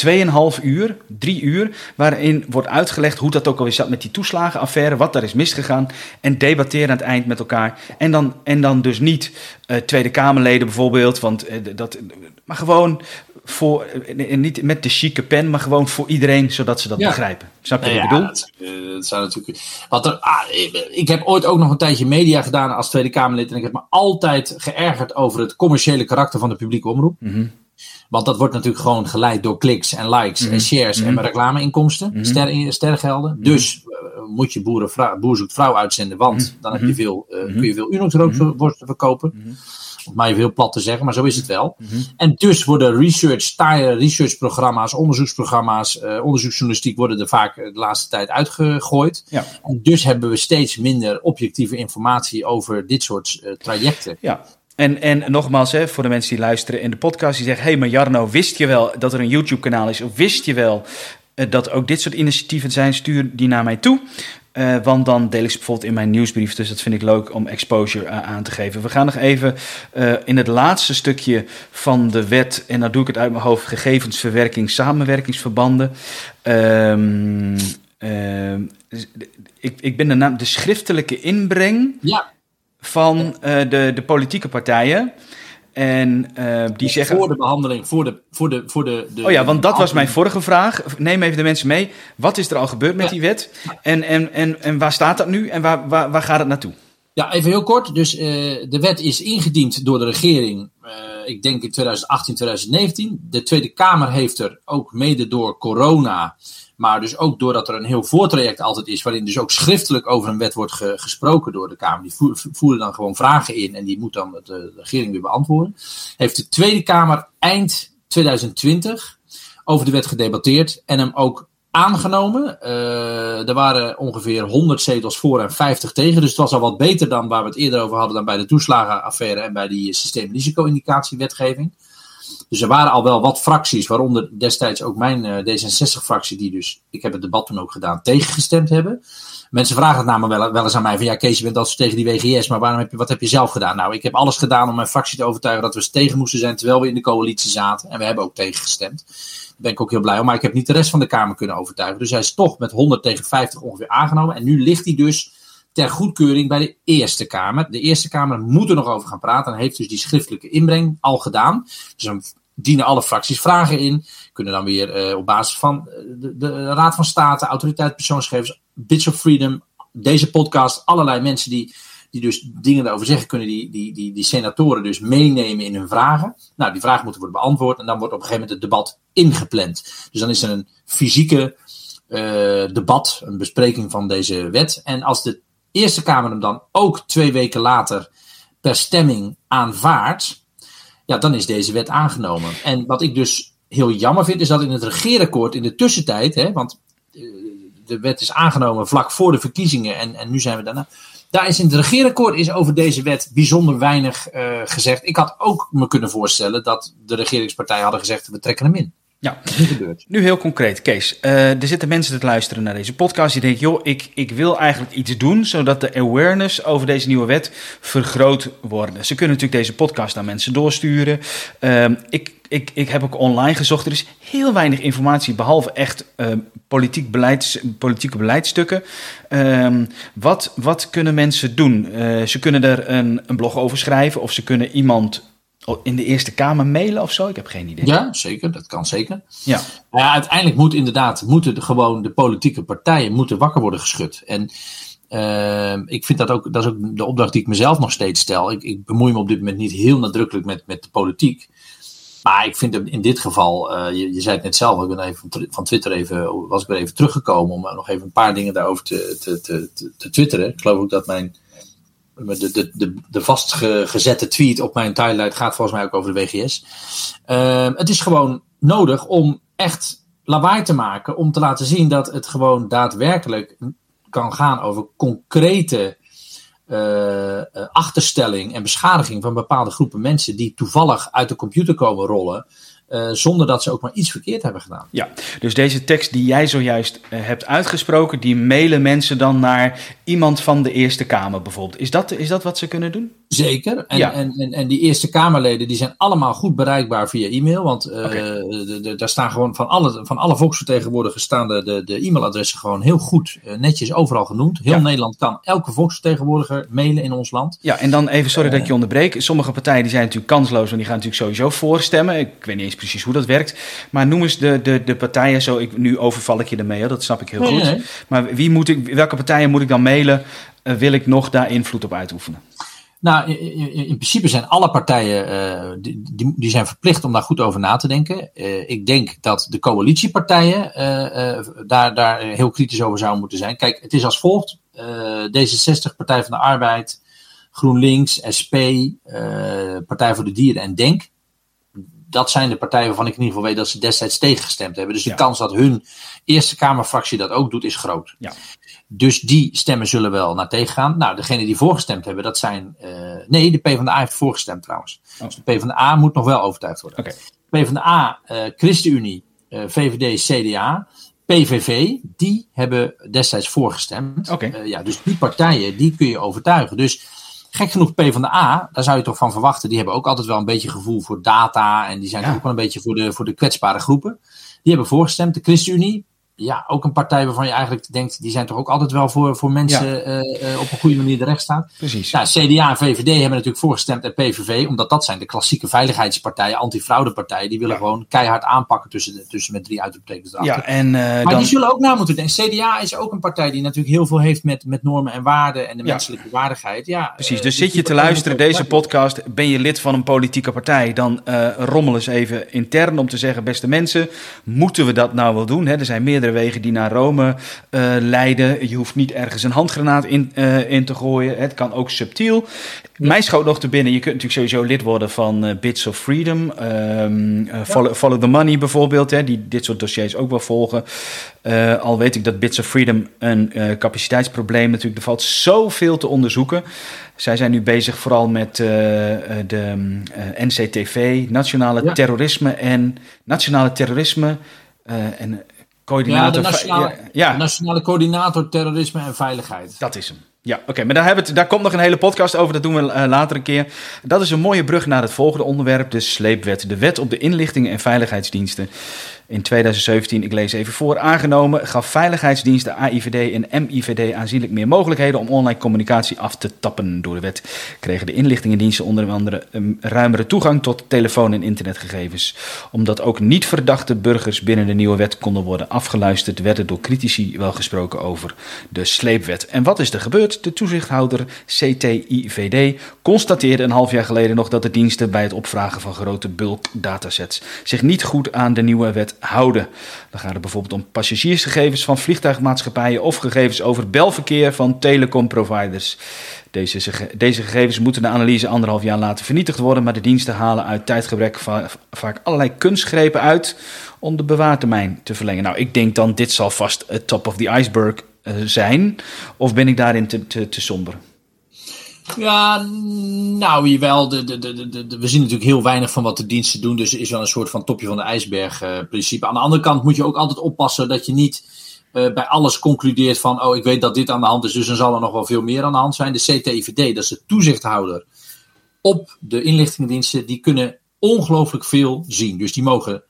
[SPEAKER 1] 2,5 uur, 3 uur... waarin wordt uitgelegd hoe dat ook alweer zat met die toeslagenaffaire... wat daar is misgegaan en debatteren aan het eind met elkaar. En dan, en dan dus niet uh, Tweede Kamerleden bijvoorbeeld, want uh, dat... Maar gewoon voor, eh, niet met de chique pen, maar gewoon voor iedereen, zodat ze dat begrijpen. Snap je wat ik bedoel? Dat,
[SPEAKER 2] eh, dat zou natuurlijk. Wat er, ah, ik heb ooit ook nog een tijdje media gedaan als Tweede Kamerlid. En ik heb me altijd geërgerd over het commerciële karakter van de publieke omroep.
[SPEAKER 1] Mhm.
[SPEAKER 2] Want dat wordt natuurlijk gewoon geleid door kliks en likes en mhm. shares en mhm. reclameinkomsten, ster, stergelden. Dus uh, moet je boeren, boer zoekt vrouw uitzenden, want dan heb je veel, uh, kun je veel Unox-worsten verkopen om maar even heel plat te zeggen, maar zo is het wel.
[SPEAKER 1] Mhm.
[SPEAKER 2] En dus worden research, researchprogramma's, onderzoeksprogramma's, uh, onderzoeksjournalistiek worden er vaak de laatste tijd uitgegooid.
[SPEAKER 1] Ja.
[SPEAKER 2] En dus hebben we steeds minder objectieve informatie over dit soort uh, trajecten.
[SPEAKER 1] Ja. En, en nogmaals, hè, voor de mensen die luisteren in de podcast, die zeggen: Hé, hey, maar Jarno, wist je wel dat er een YouTube-kanaal is? Of wist je wel dat ook dit soort initiatieven zijn? Stuur die naar mij toe. Uh, want dan deel ik ze bijvoorbeeld in mijn nieuwsbrief. Dus dat vind ik leuk om exposure uh, aan te geven. We gaan nog even uh, in het laatste stukje van de wet. En dan doe ik het uit mijn hoofd: gegevensverwerking, samenwerkingsverbanden. Um, ik, ik ben de naam, de schriftelijke inbreng
[SPEAKER 2] ja.
[SPEAKER 1] van de, de politieke partijen. En uh, die zeggen.
[SPEAKER 2] Voor de behandeling, voor de. Voor de, voor de, de
[SPEAKER 1] oh ja, want dat was mijn vorige vraag. Neem even de mensen mee. Wat is er al gebeurd met ja. die wet? En, en, en, en waar staat dat nu en waar, waar, waar gaat het naartoe?
[SPEAKER 2] Ja, even heel kort. Dus uh, de wet is ingediend door de regering, uh, ik denk in 2018, 2019. De Tweede Kamer heeft er ook mede door corona maar dus ook doordat er een heel voortraject altijd is, waarin dus ook schriftelijk over een wet wordt ge gesproken door de Kamer. Die voeren dan gewoon vragen in en die moet dan de, de regering weer beantwoorden. Heeft de Tweede Kamer eind 2020 over de wet gedebatteerd en hem ook aangenomen. Uh, er waren ongeveer 100 zetels voor en 50 tegen. Dus het was al wat beter dan waar we het eerder over hadden dan bij de toeslagenaffaire en bij die systeemrisico-indicatiewetgeving. Dus er waren al wel wat fracties, waaronder destijds ook mijn uh, D66-fractie, die dus, ik heb het debat toen ook gedaan, tegengestemd hebben. Mensen vragen het namelijk wel, wel eens aan mij van ja, Kees, je bent altijd tegen die WGS, maar waarom heb je, wat heb je zelf gedaan? Nou, ik heb alles gedaan om mijn fractie te overtuigen dat we tegen moesten zijn terwijl we in de coalitie zaten. En we hebben ook tegengestemd. Daar ben ik ook heel blij om. Maar ik heb niet de rest van de Kamer kunnen overtuigen. Dus hij is toch met 100 tegen 50 ongeveer aangenomen. En nu ligt hij dus ter goedkeuring bij de Eerste Kamer. De Eerste Kamer moet er nog over gaan praten en heeft dus die schriftelijke inbreng al gedaan. Dus dan dienen alle fracties vragen in, kunnen dan weer uh, op basis van de, de, Raad van State, Autoriteit Persoonsgegevens, Bits of Freedom, deze podcast, allerlei mensen die, die dus dingen daarover zeggen, kunnen die, die, die, die senatoren dus meenemen in hun vragen. Nou, die vragen moeten worden beantwoord en dan wordt op een gegeven moment het debat ingepland. Dus dan is er een fysieke uh, debat, een bespreking van deze wet. En als de Eerste Kamer hem dan ook twee weken later per stemming aanvaardt, ja, dan is deze wet aangenomen. En wat ik dus heel jammer vind, is dat in het regeerakkoord in de tussentijd, hè, want eh, de wet is aangenomen vlak voor de verkiezingen en, en nu zijn we daarna. Daar is in het regeerakkoord is over deze wet bijzonder weinig uh, gezegd. Ik had ook me kunnen voorstellen dat de regeringspartijen hadden gezegd: we trekken hem in.
[SPEAKER 1] Ja, nu heel concreet, Kees. Uh, er zitten mensen te luisteren naar deze podcast die denken: joh, ik, ik wil eigenlijk iets doen zodat de awareness over deze nieuwe wet vergroot wordt. Ze kunnen natuurlijk deze podcast aan mensen doorsturen. Uh, ik, ik, ik heb ook online gezocht. Er is heel weinig informatie, behalve echt uh, politiek beleids, politieke beleidstukken. Uh, wat, wat kunnen mensen doen? Uh, ze kunnen er een, een blog over schrijven of ze kunnen iemand in de Eerste Kamer mailen of zo? Ik heb geen idee.
[SPEAKER 2] Ja, zeker. Dat kan zeker. Ja. ja uiteindelijk moet inderdaad, moeten de, gewoon de politieke partijen moeten wakker worden geschud. En uh, ik vind dat ook, dat is ook de opdracht die ik mezelf nog steeds stel. Ik, ik bemoei me op dit moment niet heel nadrukkelijk met, met de politiek. Maar ik vind in dit geval, uh, je, je, zei het net zelf, ik ben even van Twitter even, was ik weer even teruggekomen om nog even een paar dingen daarover te, te, te, te twitteren. Ik geloof ook dat mijn de, de, de, de vastgezette tweet op mijn timeline gaat volgens mij ook over de WGS. Uh, het is gewoon nodig om echt lawaai te maken. Om te laten zien dat het gewoon daadwerkelijk kan gaan over concrete uh, achterstelling en beschadiging van bepaalde groepen mensen die toevallig uit de computer komen rollen. Uh, zonder dat ze ook maar iets verkeerd hebben gedaan.
[SPEAKER 1] Ja, dus deze tekst die jij zojuist uh, hebt uitgesproken, die mailen mensen dan naar iemand van de Eerste Kamer bijvoorbeeld. Is dat, is dat wat ze kunnen doen?
[SPEAKER 2] Zeker. En, ja. en, en, en, die Eerste Kamerleden die zijn allemaal goed bereikbaar via e-mail. Want uh, okay. daar staan gewoon van alle, van alle volksvertegenwoordigers staan de, de, de e-mailadressen gewoon heel goed netjes overal genoemd. Heel ja. Nederland kan elke volksvertegenwoordiger mailen in ons land.
[SPEAKER 1] Ja, en dan even, sorry dat ik je onderbreek. Sommige partijen die zijn natuurlijk kansloos, want die gaan natuurlijk sowieso voorstemmen. Ik weet niet eens precies hoe dat werkt. Maar noem eens de, de, de partijen zo. Ik, nu overval ik je ermee, dat snap ik heel nee, goed. Nee. Maar wie moet ik, welke partijen moet ik dan mailen? Wil ik nog daar invloed op uitoefenen?
[SPEAKER 2] Nou, in, in, principe zijn alle partijen uh, die, die, zijn verplicht om daar goed over na te denken. Uh, ik denk dat de coalitiepartijen uh, daar, daar heel kritisch over zouden moeten zijn. Kijk, het is als volgt: D66, Partij van de Arbeid, GroenLinks, SP, Partij voor de Dieren en Denk dat zijn de partijen waarvan ik in ieder geval weet dat ze destijds tegengestemd hebben. Dus de ja. kans dat hun Eerste Kamerfractie dat ook doet, is groot. Ja. Dus die stemmen zullen wel naar tegen gaan. Nou, degene die voorgestemd hebben, dat zijn. Uh, nee, de PvdA heeft voorgestemd trouwens. Oh. Dus de PvdA moet nog wel overtuigd worden. Okay. PvdA, uh, ChristenUnie, uh, VVD, CDA. PVV, die hebben destijds voorgestemd.
[SPEAKER 1] Okay.
[SPEAKER 2] ja, dus die partijen, die kun je overtuigen. Dus gek genoeg P van de A, daar zou je toch van verwachten. Die hebben ook altijd wel een beetje gevoel voor data. En die zijn ja. ook wel een beetje voor de, voor de kwetsbare groepen. Die hebben voorgestemd. De ChristenUnie, ja, ook een partij waarvan je eigenlijk denkt, die zijn toch ook altijd wel voor, voor mensen ja. uh, op een goede manier de recht staan.
[SPEAKER 1] Precies.
[SPEAKER 2] Nou, CDA en VVD hebben natuurlijk voorgestemd en PVV, omdat dat zijn de klassieke veiligheidspartijen, antifraudepartijen, die willen ja. gewoon keihard aanpakken tussen, de, tussen met drie uitroeptekens
[SPEAKER 1] Ja, en, uh,
[SPEAKER 2] maar
[SPEAKER 1] dan...
[SPEAKER 2] die zullen ook na moeten denken. CDA is ook een partij die natuurlijk heel veel heeft met, met normen en waarden en de menselijke waardigheid. Ja,
[SPEAKER 1] Precies, dus zit je te luisteren, deze podcast, ben je lid van een politieke partij, dan rommel eens even intern om te zeggen, beste mensen, moeten we dat nou wel doen? Hè? Er zijn meerdere wegen die naar Rome uh, leiden. Je hoeft niet ergens een handgranaat in, uh, in te gooien. Het kan ook subtiel. Ja. Mij schoot nog te binnen. Je kunt natuurlijk sowieso lid worden van uh, Bits of Freedom. Um, ja. follow, follow, the Money bijvoorbeeld. Hè, die dit soort dossiers ook wel volgen. al weet ik dat Bits of Freedom een capaciteitsprobleem natuurlijk. Er valt zoveel te onderzoeken. Zij zijn nu bezig vooral met de NCTV, nationale ja. terrorisme en nationale terrorisme. en coördinator.
[SPEAKER 2] Ja, de nationale, ja. nationale coördinator terrorisme en veiligheid.
[SPEAKER 1] Dat is hem. Ja, oké, okay, maar daar, hebben we het, daar komt nog een hele podcast over, dat doen we uh, later een keer. Dat is een mooie brug naar het volgende onderwerp, de sleepwet. De wet op de inlichtingen en veiligheidsdiensten. In 2017, ik lees even voor, aangenomen gaf veiligheidsdiensten AIVD en MIVD aanzienlijk meer mogelijkheden om online communicatie af te tappen. Door de wet kregen de inlichtingendiensten onder andere een ruimere toegang tot telefoon- en internetgegevens. Omdat ook niet verdachte burgers binnen de nieuwe wet konden worden afgeluisterd, werden door critici wel gesproken over de sleepwet. En wat is er gebeurd? De toezichthouder CTIVD constateerde een half jaar geleden nog dat de diensten bij het opvragen van grote bulk datasets zich niet goed aan de nieuwe wet houden. Dan gaat het bijvoorbeeld om passagiersgegevens van vliegtuigmaatschappijen of gegevens over belverkeer van telecomproviders. Deze, deze gegevens moeten de analyse anderhalf jaar later vernietigd worden, maar de diensten halen uit tijdgebrek vaak allerlei kunstgrepen uit om de bewaartermijn te verlengen. Nou, ik denk dan dit zal vast het top of the iceberg uh, zijn, of ben ik daarin te, te, te somber?
[SPEAKER 2] Ja, nou jawel. De, de, de, de, we zien natuurlijk heel weinig van wat de diensten doen. Dus is wel een soort van topje van de ijsberg uh, principe. Aan de andere kant moet je ook altijd oppassen dat je niet uh, bij alles concludeert van... oh, ik weet dat dit aan de hand is, dus dan zal er nog wel veel meer aan de hand zijn. De CTIVD, dat is de toezichthouder op de inlichtingendiensten... die kunnen ongelooflijk veel zien. Dus die mogen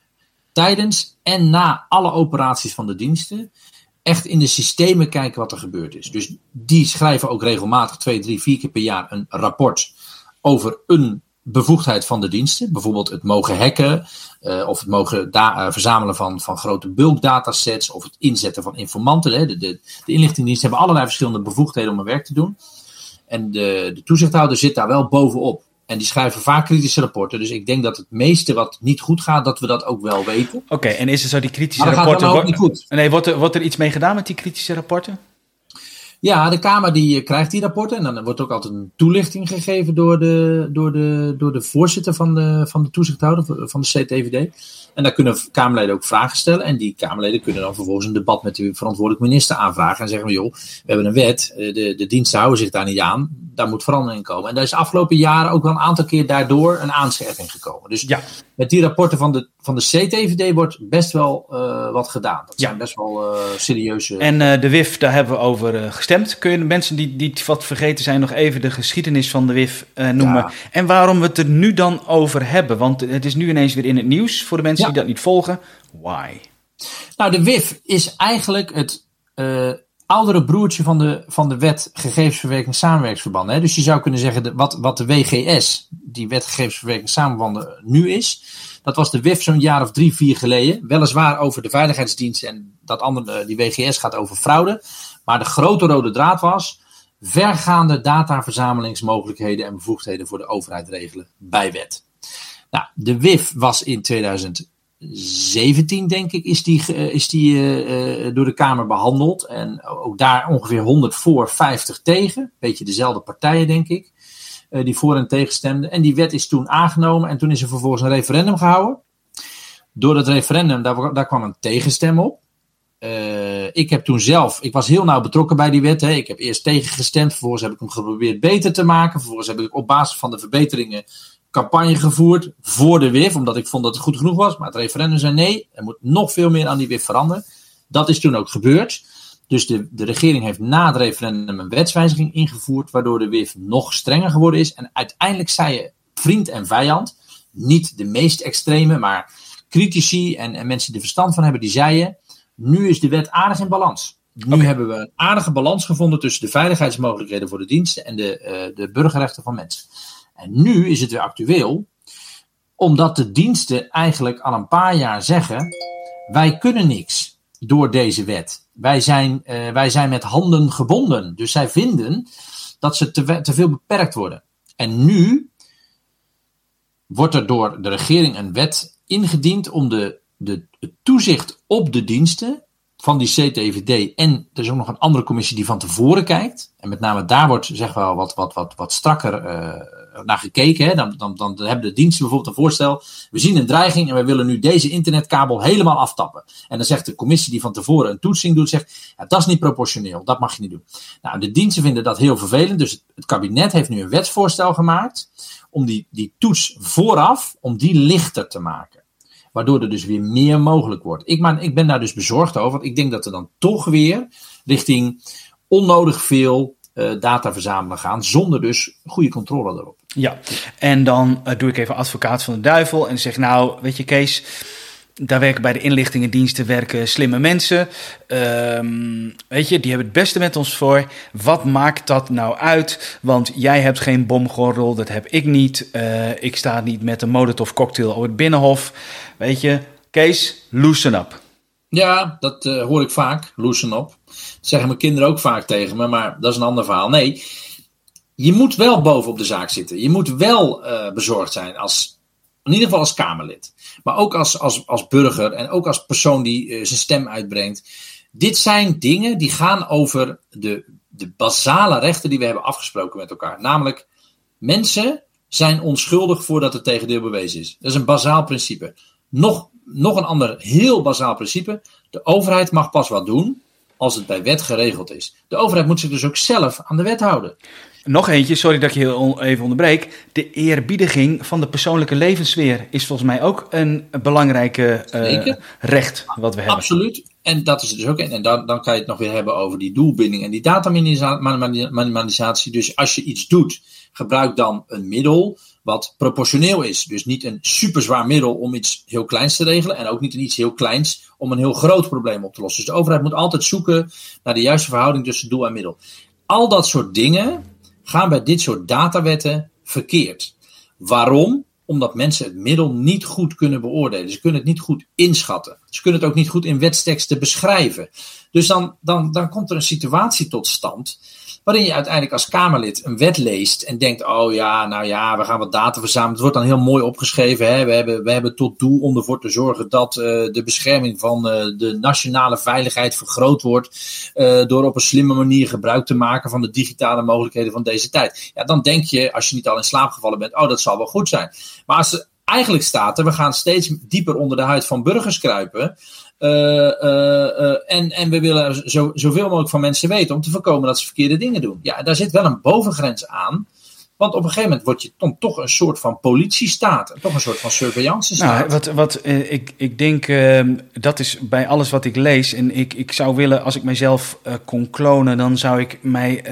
[SPEAKER 2] tijdens en na alle operaties van de diensten echt in de systemen kijken wat er gebeurd is. Dus die schrijven ook regelmatig twee, drie, vier keer per jaar een rapport over een bevoegdheid van de diensten. Bijvoorbeeld het mogen hacken, uh, of het mogen uh, verzamelen van, van grote bulkdatasets, of het inzetten van informanten. De, de, de inlichtingendiensten hebben allerlei verschillende bevoegdheden om hun werk te doen. En de, de toezichthouder zit daar wel bovenop. En die schrijven vaak kritische rapporten. Dus ik denk dat het meeste wat niet goed gaat, dat we dat ook wel weten.
[SPEAKER 1] Oké, en is er zo die kritische maar rapporten.
[SPEAKER 2] Gaat ook niet goed.
[SPEAKER 1] Nee, wordt er, wordt er iets mee gedaan met die kritische rapporten?
[SPEAKER 2] Ja, de Kamer die eh, krijgt die rapporten. En dan wordt ook altijd een toelichting gegeven door de, door de, door de voorzitter van de, van de toezichthouder, van de CTVD. En daar kunnen Kamerleden ook vragen stellen. En die Kamerleden kunnen dan vervolgens een debat met de verantwoordelijk minister aanvragen. En zeggen: joh, we hebben een wet, eh, de, de diensten houden zich daar niet aan. Daar moet verandering in komen. En daar is de afgelopen jaren ook wel een aantal keer daardoor een aanscherping gekomen. Dus ja. met die rapporten van de, van de CTVD wordt best wel uh, wat gedaan. Dat zijn best wel uh, serieuze.
[SPEAKER 1] En uh, de WIF, daar hebben we over gestemd. Kun je de mensen die, die wat vergeten zijn nog even de geschiedenis van de WIF noemen? Ja. En waarom we het er nu dan over hebben? Want het is nu ineens weer in het nieuws voor de mensen die dat niet volgen. Why?
[SPEAKER 2] Nou, de WIF is eigenlijk het oudere broertje van de, van de wet gegevensverwerking samenwerkingsverbanden. Dus je zou kunnen zeggen, wat, wat de WGS, die wet gegevensverwerking nu is. Dat was de WIF zo'n jaar of drie, vier geleden. Weliswaar over de veiligheidsdienst en dat andere, die WGS gaat over fraude. Maar de grote rode draad was vergaande dataverzamelingsmogelijkheden en bevoegdheden voor de overheid regelen bij wet. Nou, de WIF was in 2000 17, denk ik, is die, is die uh, door de Kamer behandeld. En ook daar ongeveer 100 voor, 50 tegen. Beetje dezelfde partijen, denk ik, die voor en tegen stemden. En die wet is toen aangenomen en toen is er vervolgens een referendum gehouden. Door dat referendum, daar, daar kwam een tegenstem op. ik heb toen zelf, ik was heel nauw betrokken bij die wet. Hè. Ik heb eerst tegengestemd, vervolgens heb ik hem geprobeerd beter te maken. Vervolgens heb ik op basis van de verbeteringen campagne gevoerd voor de WIF, omdat ik vond dat het goed genoeg was. Maar het referendum zei nee, er moet nog veel meer aan die WIF veranderen. Dat is toen ook gebeurd. Dus de, de regering heeft na het referendum een wetswijziging ingevoerd, waardoor de WIF nog strenger geworden is. En uiteindelijk zei je vriend en vijand, niet de meest extreme, maar critici en, en mensen die er verstand van hebben, die zeiden, nu is de wet aardig in balans. Nu hebben we een aardige balans gevonden tussen de veiligheidsmogelijkheden voor de diensten en de, uh, de burgerrechten van mensen. En nu is het weer actueel, omdat de diensten eigenlijk al een paar jaar zeggen: wij kunnen niks door deze wet. Wij zijn, uh, wij zijn met handen gebonden. Dus zij vinden dat ze te, te veel beperkt worden. En nu wordt er door de regering een wet ingediend om de, de, toezicht op de diensten van die CTVD. En er is ook nog een andere commissie die van tevoren kijkt. En met name daar wordt zeg wel wat, wat, wat, wat strakker uh, naar gekeken. Hè. Dan, dan, dan hebben de diensten bijvoorbeeld een voorstel. We zien een dreiging en we willen nu deze internetkabel helemaal aftappen. En dan zegt de commissie die van tevoren een toetsing doet, zegt ja, dat is niet proportioneel. Dat mag je niet doen. Nou, de diensten vinden dat heel vervelend. Dus het, het kabinet heeft nu een wetsvoorstel gemaakt om die, die toets vooraf, om die lichter te maken. Waardoor er dus weer meer mogelijk wordt. Ik, maar, ik ben daar dus bezorgd over. Want ik denk dat er dan toch weer richting onnodig veel uh, data verzamelen gaan. Zonder dus goede controle erop.
[SPEAKER 1] Ja, en dan uh, doe ik even advocaat van de duivel. En zeg nou, weet je Kees daar werken bij de inlichtingendiensten werken slimme mensen. Um, weet je, die hebben het beste met ons voor. Wat maakt dat nou uit? Want jij hebt geen bomgordel, dat heb ik niet. Uh, ik sta niet met een Molotov cocktail op het binnenhof. Weet je, Kees, loosen up.
[SPEAKER 2] Ja, dat uh, hoor ik vaak, loosen up. Dat zeggen mijn kinderen ook vaak tegen me, maar dat is een ander verhaal. Nee, je moet wel bovenop de zaak zitten. Je moet wel uh, bezorgd zijn als in ieder geval als Kamerlid, maar ook als, als, als burger en ook als persoon die uh, zijn stem uitbrengt. Dit zijn dingen die gaan over de, de basale rechten die we hebben afgesproken met elkaar. Namelijk, mensen zijn onschuldig voordat het tegendeel bewezen is. Dat is een bazaal principe. Nog, nog een ander heel bazaal principe. De overheid mag pas wat doen als het bij wet geregeld is. De overheid moet zich dus ook zelf aan de wet houden.
[SPEAKER 1] Nog eentje, sorry dat ik je heel even onderbreek. De eerbiediging van de persoonlijke levenssfeer is volgens mij ook een belangrijke uh, recht wat we hebben.
[SPEAKER 2] Absoluut. En dat is dus ook. En dan, dan kan je het nog weer hebben over die doelbinding en die dataminimalisatie. Dus als je iets doet, gebruik dan een middel wat proportioneel is. Dus niet een superzwaar middel om iets heel kleins te regelen. En ook niet iets heel kleins om een heel groot probleem op te lossen. Dus de overheid moet altijd zoeken naar de juiste verhouding tussen doel en middel. Al dat soort dingen gaan bij dit soort datawetten verkeerd. Waarom? Omdat mensen het middel niet goed kunnen beoordelen. Ze kunnen het niet goed inschatten. Ze kunnen het ook niet goed in wetsteksten beschrijven. Dus dan, dan, dan komt er een situatie tot stand waarin je uiteindelijk als Kamerlid een wet leest en denkt: oh ja, nou ja, we gaan wat data verzamelen. Het wordt dan heel mooi opgeschreven. Hè? We, hebben, we hebben tot doel om ervoor te zorgen dat uh, de bescherming van uh, de nationale veiligheid vergroot wordt. Uh, door op een slimme manier gebruik te maken van de digitale mogelijkheden van deze tijd. Ja, dan denk je, als je niet al in slaap gevallen bent: oh, dat zal wel goed zijn. Maar als eigenlijk staat er, we gaan steeds dieper onder de huid van burgers kruipen. Uh, uh, en, en we willen zo, zoveel mogelijk van mensen weten om te voorkomen dat ze verkeerde dingen doen. Ja, daar zit wel een bovengrens aan. Want op een gegeven moment word je dan toch een soort van politiestaat. Toch een soort van surveillance staat.
[SPEAKER 1] Nou, wat, wat uh, ik, ik denk, uh, dat is bij alles wat ik lees. En ik, ik zou willen, als ik mijzelf uh, kon klonen, dan zou ik mij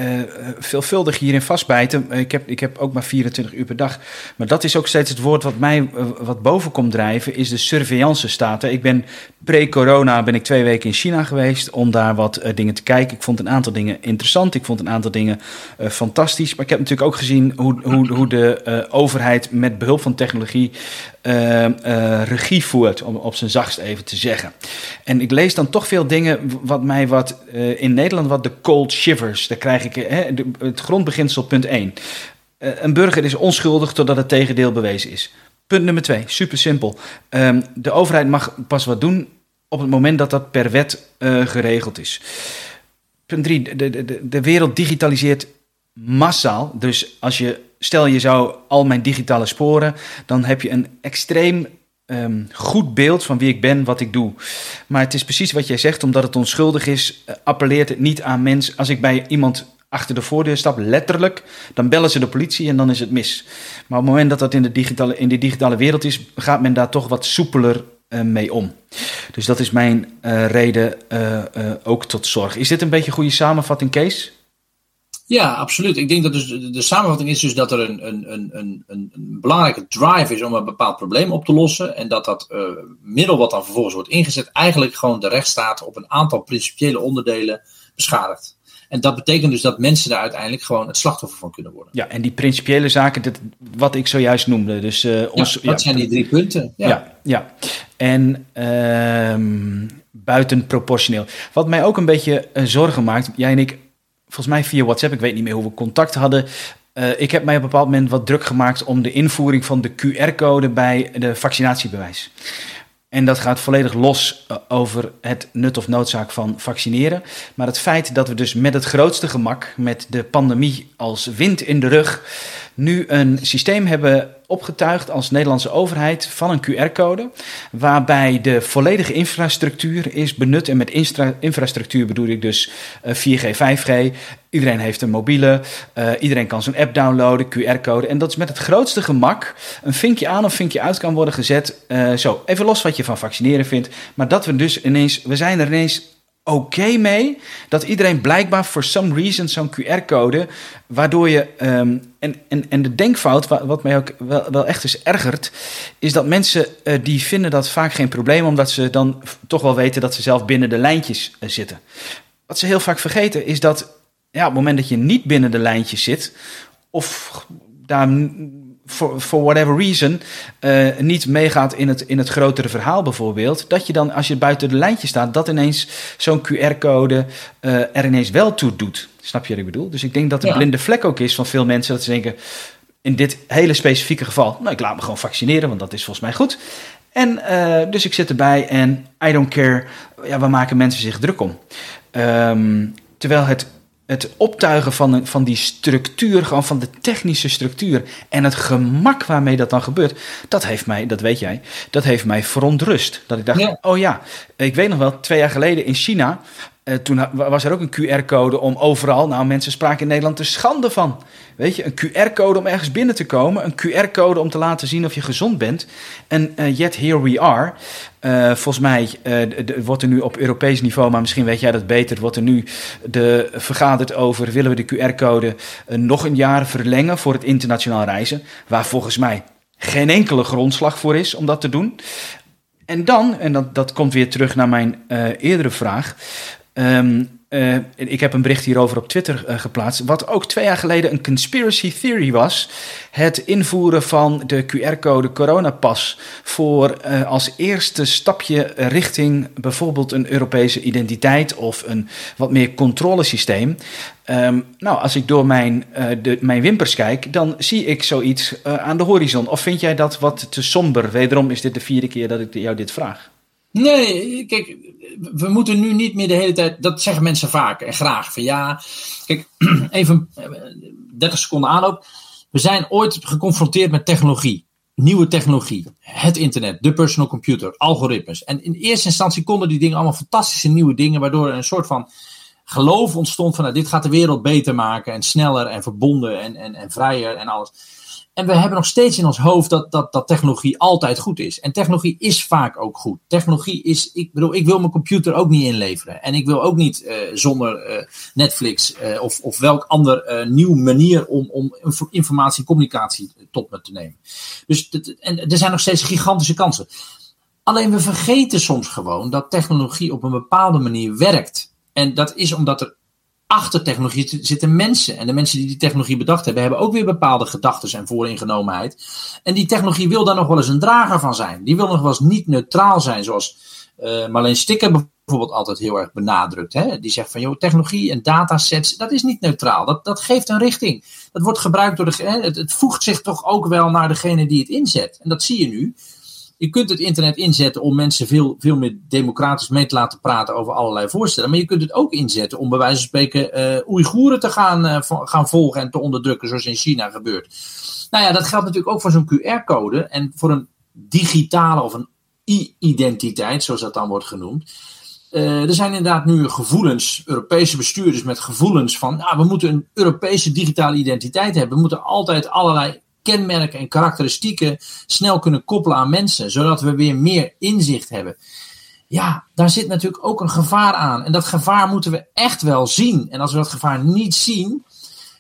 [SPEAKER 1] veelvuldig hierin vastbijten. ik, heb, ik heb ook maar 24 uur per dag. Maar dat is ook steeds het woord wat mij wat boven komt drijven, is de surveillance staat. Ik ben pre-corona ben ik twee weken in China geweest om daar wat dingen te kijken. Ik vond een aantal dingen interessant. Ik vond een aantal dingen fantastisch. Maar ik heb natuurlijk ook gezien hoe, hoe, hoe de uh, overheid met behulp van technologie uh, uh, regie voert, om op zijn zachtst even te zeggen. En ik lees dan toch veel dingen wat mij wat in Nederland wat de cold shivers, daar krijg ik de, het grondbeginsel punt 1. een burger is onschuldig totdat het tegendeel bewezen is. Punt nummer 2, super simpel. Um, de overheid mag pas wat doen op het moment dat dat per wet geregeld is. Punt 3, de, de, de wereld digitaliseert massaal. Dus als je, stel je zou al mijn digitale sporen, dan heb je een extreem um, goed beeld van wie ik ben, wat ik doe. Maar het is precies wat jij zegt, omdat het onschuldig is, uh, appelleert het niet aan mensen. Als ik bij iemand achter de voordeur stap, letterlijk, dan bellen ze de politie en dan is het mis. Maar op het moment dat dat in de digitale, in de digitale wereld is, gaat men daar toch wat soepeler uh, mee om. Dus dat is mijn uh, reden ook tot zorg. Is dit een beetje een goede samenvatting, Kees?
[SPEAKER 2] Ja, absoluut. Ik denk dat dus de, samenvatting is dus dat er een, een, een, een, een belangrijke drive is om een bepaald probleem op te lossen. En dat dat uh, middel wat dan vervolgens wordt ingezet, eigenlijk gewoon de rechtsstaat op een aantal principiële onderdelen beschadigt. En dat betekent dus dat mensen daar uiteindelijk gewoon het slachtoffer van kunnen worden.
[SPEAKER 1] Ja, en die principiële zaken, dat, wat ik zojuist noemde. Dus, uh,
[SPEAKER 2] ons, ja, dat zijn die drie punten.
[SPEAKER 1] Ja, ja. ja. En uh, buitenproportioneel. Wat mij ook een beetje uh, zorgen maakt, jij en ik volgens mij via WhatsApp, ik weet niet meer hoe we contact hadden. Uh, ik heb mij op een bepaald moment wat druk gemaakt om de invoering van de QR-code bij de vaccinatiebewijs. En dat gaat volledig los uh, over het nut of noodzaak van vaccineren. Maar het feit dat we dus met het grootste gemak, met de pandemie als wind in de rug, nu een systeem hebben opgetuigd als Nederlandse overheid van een QR-code, waarbij de volledige infrastructuur is benut. En met infrastructuur bedoel ik dus 4G, eh, 5G. Iedereen heeft een mobiele, uh, iedereen kan zo'n app downloaden, QR-code. En dat is met het grootste gemak een vinkje aan of vinkje uit kan worden gezet. Uh, zo, even los wat je van vaccineren vindt. Maar dat we dus ineens, we zijn er ineens oké mee dat iedereen blijkbaar voor some reason zo'n QR-code, waardoor je. Um, en, en, en de denkfout, wat mij ook wel, wel echt is ergert, is dat mensen uh, die vinden dat vaak geen probleem, omdat ze dan toch wel weten dat ze zelf binnen de lijntjes uh, zitten. Wat ze heel vaak vergeten is dat ja, op het moment dat je niet binnen de lijntjes zit, of daar for, for whatever reason uh, niet meegaat in het, in het grotere verhaal bijvoorbeeld, dat je dan als je buiten de lijntje staat, dat ineens zo'n QR-code uh, er ineens wel toe doet. Snap je wat ik bedoel? Dus ik denk dat de ja. blinde vlek ook is van veel mensen dat ze denken, in dit hele specifieke geval, nou, ik laat me gewoon vaccineren, want dat is volgens mij goed. En uh, dus ik zit erbij en I don't care, ja, waar maken mensen zich druk om? Um, terwijl het, het optuigen van, van die structuur, gewoon van de technische structuur en het gemak waarmee dat dan gebeurt, dat heeft mij, dat weet jij, dat heeft mij verontrust. Dat ik dacht, ja. oh ja, ik weet nog wel, twee jaar geleden in China uh, toen was er ook een QR-code om overal. Nou, mensen spraken in Nederland er schande van. Weet je, een QR-code om ergens binnen te komen. Een QR-code om te laten zien of je gezond bent. En uh, yet here we are. Uh, volgens mij wordt er nu op Europees niveau, maar misschien weet jij dat beter, wordt er nu de, vergaderd over: willen we de QR-code nog een jaar verlengen voor het internationaal reizen? Waar volgens mij geen enkele grondslag voor is om dat te doen. En dan, en dat, dat komt weer terug naar mijn eerdere vraag. Um, uh, ik heb een bericht hierover op Twitter uh, geplaatst. Wat ook twee jaar geleden een conspiracy theory was. Het invoeren van de QR-code coronapas. Voor uh, als eerste stapje richting bijvoorbeeld een Europese identiteit of een wat meer controlesysteem. Um, nou, als ik door mijn, de, mijn wimpers kijk, dan zie ik zoiets aan de horizon. Of vind jij dat wat te somber? Wederom is dit de vierde keer dat ik jou dit vraag.
[SPEAKER 2] Nee, kijk, we moeten nu niet meer de hele tijd. Dat zeggen mensen vaak en graag. Van ja, kijk, [clears throat] even 30 seconden aanloop. We zijn ooit geconfronteerd met technologie. Nieuwe technologie. Het internet, de personal computer, algoritmes. En in eerste instantie konden die dingen allemaal fantastische nieuwe dingen. Waardoor er een soort van geloof ontstond van nou, dit gaat de wereld beter maken. En sneller en verbonden en, en, en vrijer en alles. En we hebben nog steeds in ons hoofd dat, dat, dat technologie altijd goed is. En technologie is vaak ook goed. Technologie is, ik bedoel, ik wil mijn computer ook niet inleveren. En ik wil ook niet uh, zonder uh, Netflix uh, of, of welk ander nieuw manier om, om informatie en communicatie tot me te nemen. Dus en er zijn nog steeds gigantische kansen. Alleen we vergeten soms gewoon dat technologie op een bepaalde manier werkt. En dat is omdat er achter technologie zitten mensen. En de mensen die die technologie bedacht hebben, hebben ook weer bepaalde gedachten en vooringenomenheid. En die technologie wil daar nog wel eens een drager van zijn. Die wil nog wel eens niet neutraal zijn, zoals uh, Marleen Stikker bijvoorbeeld altijd heel erg benadrukt. Hè? Die zegt van, joh, technologie en datasets, dat is niet neutraal. Dat, dat geeft een richting. Dat wordt gebruikt door de... Hè? Het, het voegt zich toch ook wel naar degene die het inzet. En dat zie je nu. Je kunt het internet inzetten om mensen veel, veel meer democratisch mee te laten praten over allerlei voorstellen. Maar je kunt het ook inzetten om bij wijze van spreken uh, Oeigoeren te gaan, uh, gaan volgen en te onderdrukken, zoals in China gebeurt. Nou ja, dat geldt natuurlijk ook voor zo'n QR-code en voor een digitale of een e-identiteit, zoals dat dan wordt genoemd. Uh, er zijn inderdaad nu gevoelens, Europese bestuurders met gevoelens van, nou, we moeten een Europese digitale identiteit hebben. We moeten altijd allerlei kenmerken en karakteristieken snel kunnen koppelen aan mensen, zodat we weer meer inzicht hebben. Ja, daar zit natuurlijk ook een gevaar aan. En dat gevaar moeten we echt wel zien. En als we dat gevaar niet zien,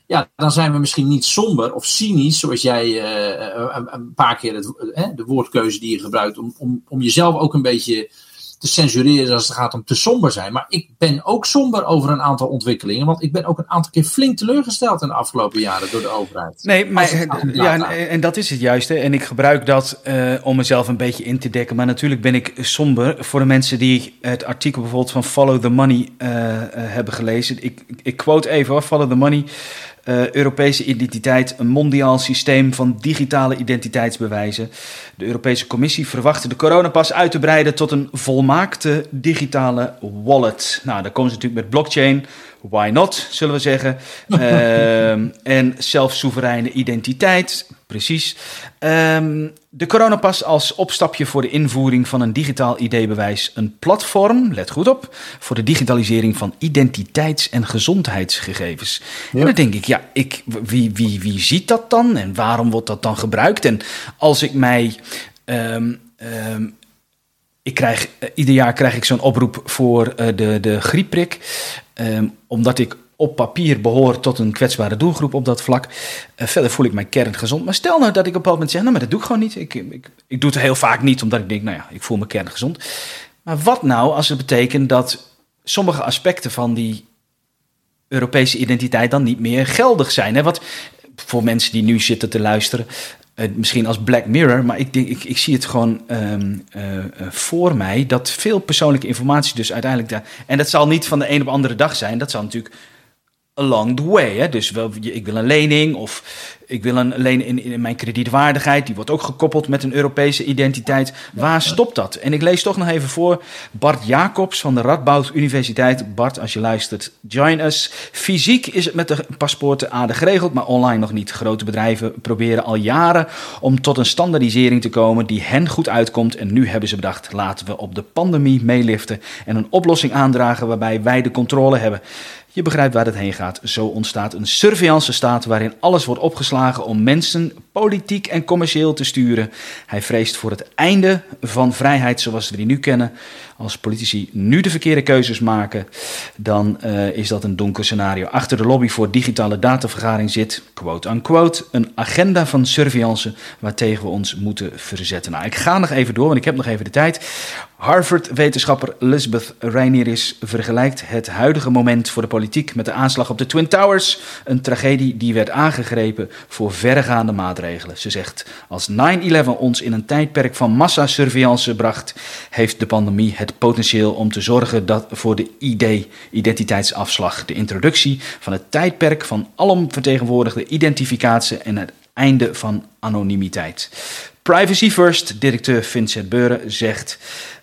[SPEAKER 2] ja, dan zijn we misschien niet somber of cynisch, zoals jij uh, een, paar keer het, uh, de woordkeuze die je gebruikt, om, om, om jezelf ook een beetje te censureren als het gaat om te somber zijn. Maar ik ben ook somber over een aantal ontwikkelingen. Want ik ben ook een aantal keer flink teleurgesteld in de afgelopen jaren door de overheid.
[SPEAKER 1] Nee, maar ja, en, en, dat is het juiste. En ik gebruik dat uh, om mezelf een beetje in te dekken. Maar natuurlijk ben ik somber voor de mensen die het artikel bijvoorbeeld van Follow the Money uh, uh, hebben gelezen. Ik, ik quote even hoor, Follow the Money. Uh, Europese identiteit, een mondiaal systeem van digitale identiteitsbewijzen. De Europese Commissie verwachtte de coronapas uit te breiden tot een volmaakte digitale wallet. Nou, daar komen ze natuurlijk met blockchain. Why not, zullen we zeggen. uh, [laughs] en zelfsoevereine identiteit, precies. Um, de coronapas als opstapje voor de invoering van een digitaal ID-bewijs. Een platform, let goed op, voor de digitalisering van identiteits- en gezondheidsgegevens. Ja. En dan denk ik, ja, ik, wie, wie, wie ziet dat dan en waarom wordt dat dan gebruikt? En als ik mij um, um, ik krijg, uh, ieder jaar krijg ik zo'n oproep voor uh, de, de griepprik. Um, omdat ik op papier behoor tot een kwetsbare doelgroep op dat vlak. Uh, verder voel ik mij kerngezond. Maar stel nou dat ik op een moment zeg, nou maar dat doe ik gewoon niet. Ik, ik, ik doe het heel vaak niet, omdat ik denk, nou ja, ik voel me kerngezond. Maar wat nou als het betekent dat sommige aspecten van die Europese identiteit dan niet meer geldig zijn? Hè? Wat voor mensen die nu zitten te luisteren, misschien als Black Mirror, maar ik, denk, ik, ik zie het gewoon um, uh, uh, voor mij dat veel persoonlijke informatie dus uiteindelijk daar. En dat zal niet van de een op de andere dag zijn, dat zal natuurlijk along the way. Hè? Dus wel, ik wil een lening of ik wil een, alleen in, in, mijn kredietwaardigheid, die wordt ook gekoppeld met een Europese identiteit. Waar stopt dat? En ik lees toch nog even voor Bart Jacobs van de Radboud Universiteit. Bart, als je luistert, join us. Fysiek is het met de paspoorten aardig geregeld, maar online nog niet. Grote bedrijven proberen al jaren om tot een standaardisering te komen die hen goed uitkomt. En nu hebben ze bedacht, laten we op de pandemie meeliften en een oplossing aandragen waarbij wij de controle hebben. Je begrijpt waar het heen gaat. Zo ontstaat een surveillance staat waarin alles wordt opgeslagen om mensen politiek en commercieel te sturen. Hij vreest voor het einde van vrijheid zoals we die nu kennen. Als politici nu de verkeerde keuzes maken, dan uh, is dat een donker scenario. Achter de lobby voor digitale datavergaring zit, quote unquote, een agenda van surveillance waartegen we ons moeten verzetten. Nou, ik ga nog even door, want ik heb nog even de tijd. Harvard-wetenschapper Elizabeth Reineris vergelijkt het huidige moment voor de politiek met de aanslag op de Twin Towers. Een tragedie die werd aangegrepen voor verregaande maatregelen. Ze zegt: Als 9-11 ons in een tijdperk van massasurveillance bracht, heeft de pandemie het potentieel om te zorgen dat voor de ID, identiteitsafslag, de introductie van het tijdperk van alomvertegenwoordigde identificatie en het einde van anonimiteit. Privacy First, directeur Vincent Beuren, zegt.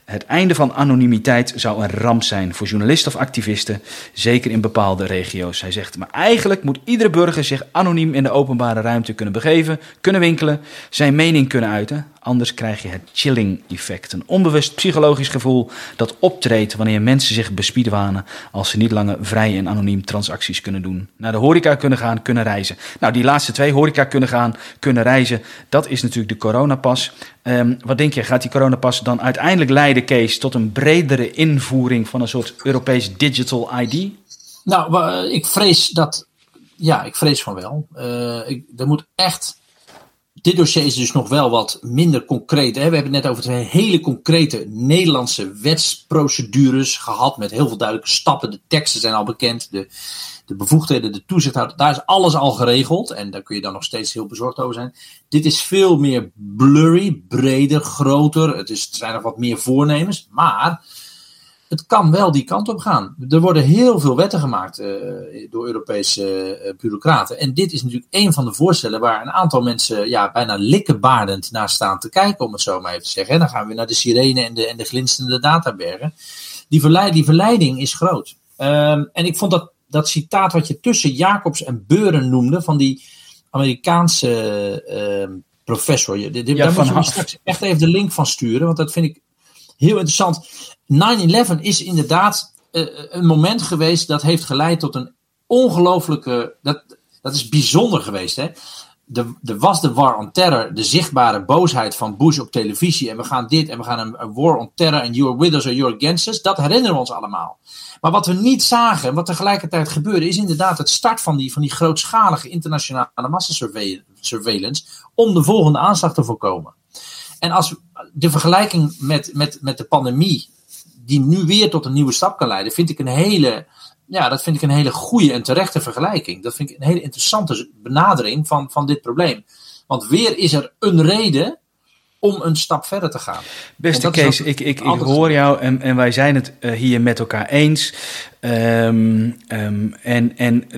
[SPEAKER 1] Het einde van anonimiteit zou een ramp zijn voor journalisten of activisten, zeker in bepaalde regio's. Hij zegt, maar eigenlijk moet iedere burger zich anoniem in de openbare ruimte kunnen begeven, kunnen winkelen, zijn mening kunnen uiten. Anders krijg je het chilling effect, een onbewust psychologisch gevoel dat optreedt wanneer mensen zich bespiedwanen als ze niet langer vrij en anoniem transacties kunnen doen. Naar de horeca kunnen gaan, kunnen reizen. Nou, die laatste twee, horeca kunnen gaan, kunnen reizen, dat is natuurlijk de coronapas. Um, wat denk je, gaat die coronapas dan uiteindelijk leiden, Kees, tot een bredere invoering van een soort Europees digital ID?
[SPEAKER 2] Nou, ik vrees dat, ja, ik vrees van wel. Uh, ik, er moet echt dit dossier is dus nog wel wat minder concreet. Hè? We hebben het net over hele concrete Nederlandse wetsprocedures gehad. Met heel veel duidelijke stappen. De teksten zijn al bekend. De, de bevoegdheden, de toezichthouder. Daar is alles al geregeld. En daar kun je dan nog steeds heel bezorgd over zijn. Dit is veel meer blurry, breder, groter. Het, is, zijn nog wat meer voornemens. Maar het kan wel die kant op gaan. Er worden heel veel wetten gemaakt uh, door Europese uh, bureaucraten. En dit is natuurlijk een van de voorstellen waar een aantal mensen ja, bijna likkenbaardend naar staan te kijken, om het zo maar even te zeggen. En dan gaan we naar de sirene en de, en de glinsterende databergen. Die, verleid, die verleiding is groot. Um, en ik vond dat, dat citaat wat je tussen Jacobs en Beuren noemde, van die Amerikaanse uh, professor. Ja, daar moet je straks echt even de link van sturen, want dat vind ik heel interessant. 9-11 is inderdaad uh, een moment geweest dat heeft geleid tot een ongelooflijke. Dat, dat is bijzonder geweest. Hè? Er was de war on terror, de zichtbare boosheid van Bush op televisie. En we gaan dit en we gaan een, war on terror en you're with us or you're against us. Dat herinneren we ons allemaal. Maar wat we niet zagen, wat tegelijkertijd gebeurde, is inderdaad het start van die, van die grootschalige internationale massasurveillance. om de volgende aanslag te voorkomen. En als de vergelijking met, met, met de pandemie die nu weer tot een nieuwe stap kan leiden, vind ik een hele, ja, dat vind ik een hele goede en terechte vergelijking. Dat vind ik een hele interessante benadering van, van dit probleem. Want weer is er een reden om een stap verder te gaan.
[SPEAKER 1] Beste Kees, ik, ik, ik hoor jou en, en wij zijn het uh, hier met elkaar eens. Um, um, en, en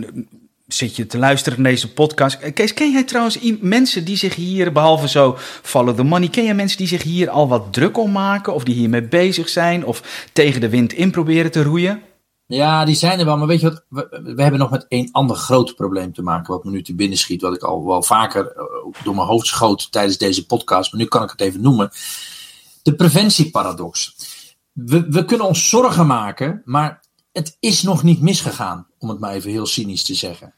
[SPEAKER 1] zit je te luisteren naar deze podcast. Eh, Kees, ken jij trouwens mensen die zich hier, behalve zo follow the money, ken jij mensen die zich hier al wat druk om maken? Of die hiermee bezig zijn? Of tegen de wind in proberen te roeien?
[SPEAKER 2] Ja, die zijn er wel. Maar weet je wat? We, hebben nog met één ander groot probleem te maken. Wat me nu te binnen schiet. Wat ik al wel vaker eh, door mijn hoofd schoot tijdens deze podcast. Maar nu kan ik het even noemen. De preventieparadox. We, we kunnen ons zorgen maken. Maar het is nog niet misgegaan. Om het maar even heel cynisch te zeggen.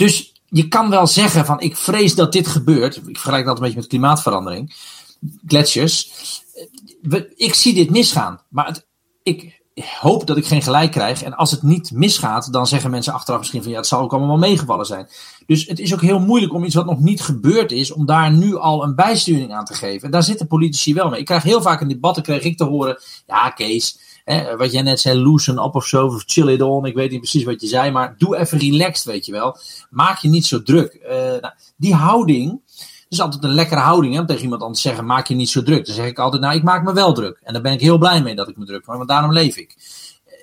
[SPEAKER 2] Dus je kan wel zeggen van ik vrees dat dit gebeurt. Ik vergelijk dat een beetje met klimaatverandering. Gletsjers. Ik zie dit misgaan. Maar ik hoop dat ik geen gelijk krijg. En als het niet misgaat, dan zeggen mensen achteraf misschien van ja, het zal ook allemaal wel meegevallen zijn. Dus het is ook heel moeilijk om iets wat nog niet gebeurd is, om daar nu al een bijsturing aan te geven. En daar zitten politici wel mee. Ik krijg heel vaak in debatten kreeg ik te horen, ja Kees, Wat jij net zei, loosen up of zo, of chill it on. Ik weet niet precies wat je zei, maar doe even relaxed, weet je wel. Maak je niet zo druk. Uh, nou, die houding, is altijd een lekkere houding hè, om tegen iemand anders te zeggen, maak je niet zo druk. Dan zeg ik altijd, nou, ik maak me wel druk. En daar ben ik heel blij mee dat ik me druk maak, want daarom leef ik.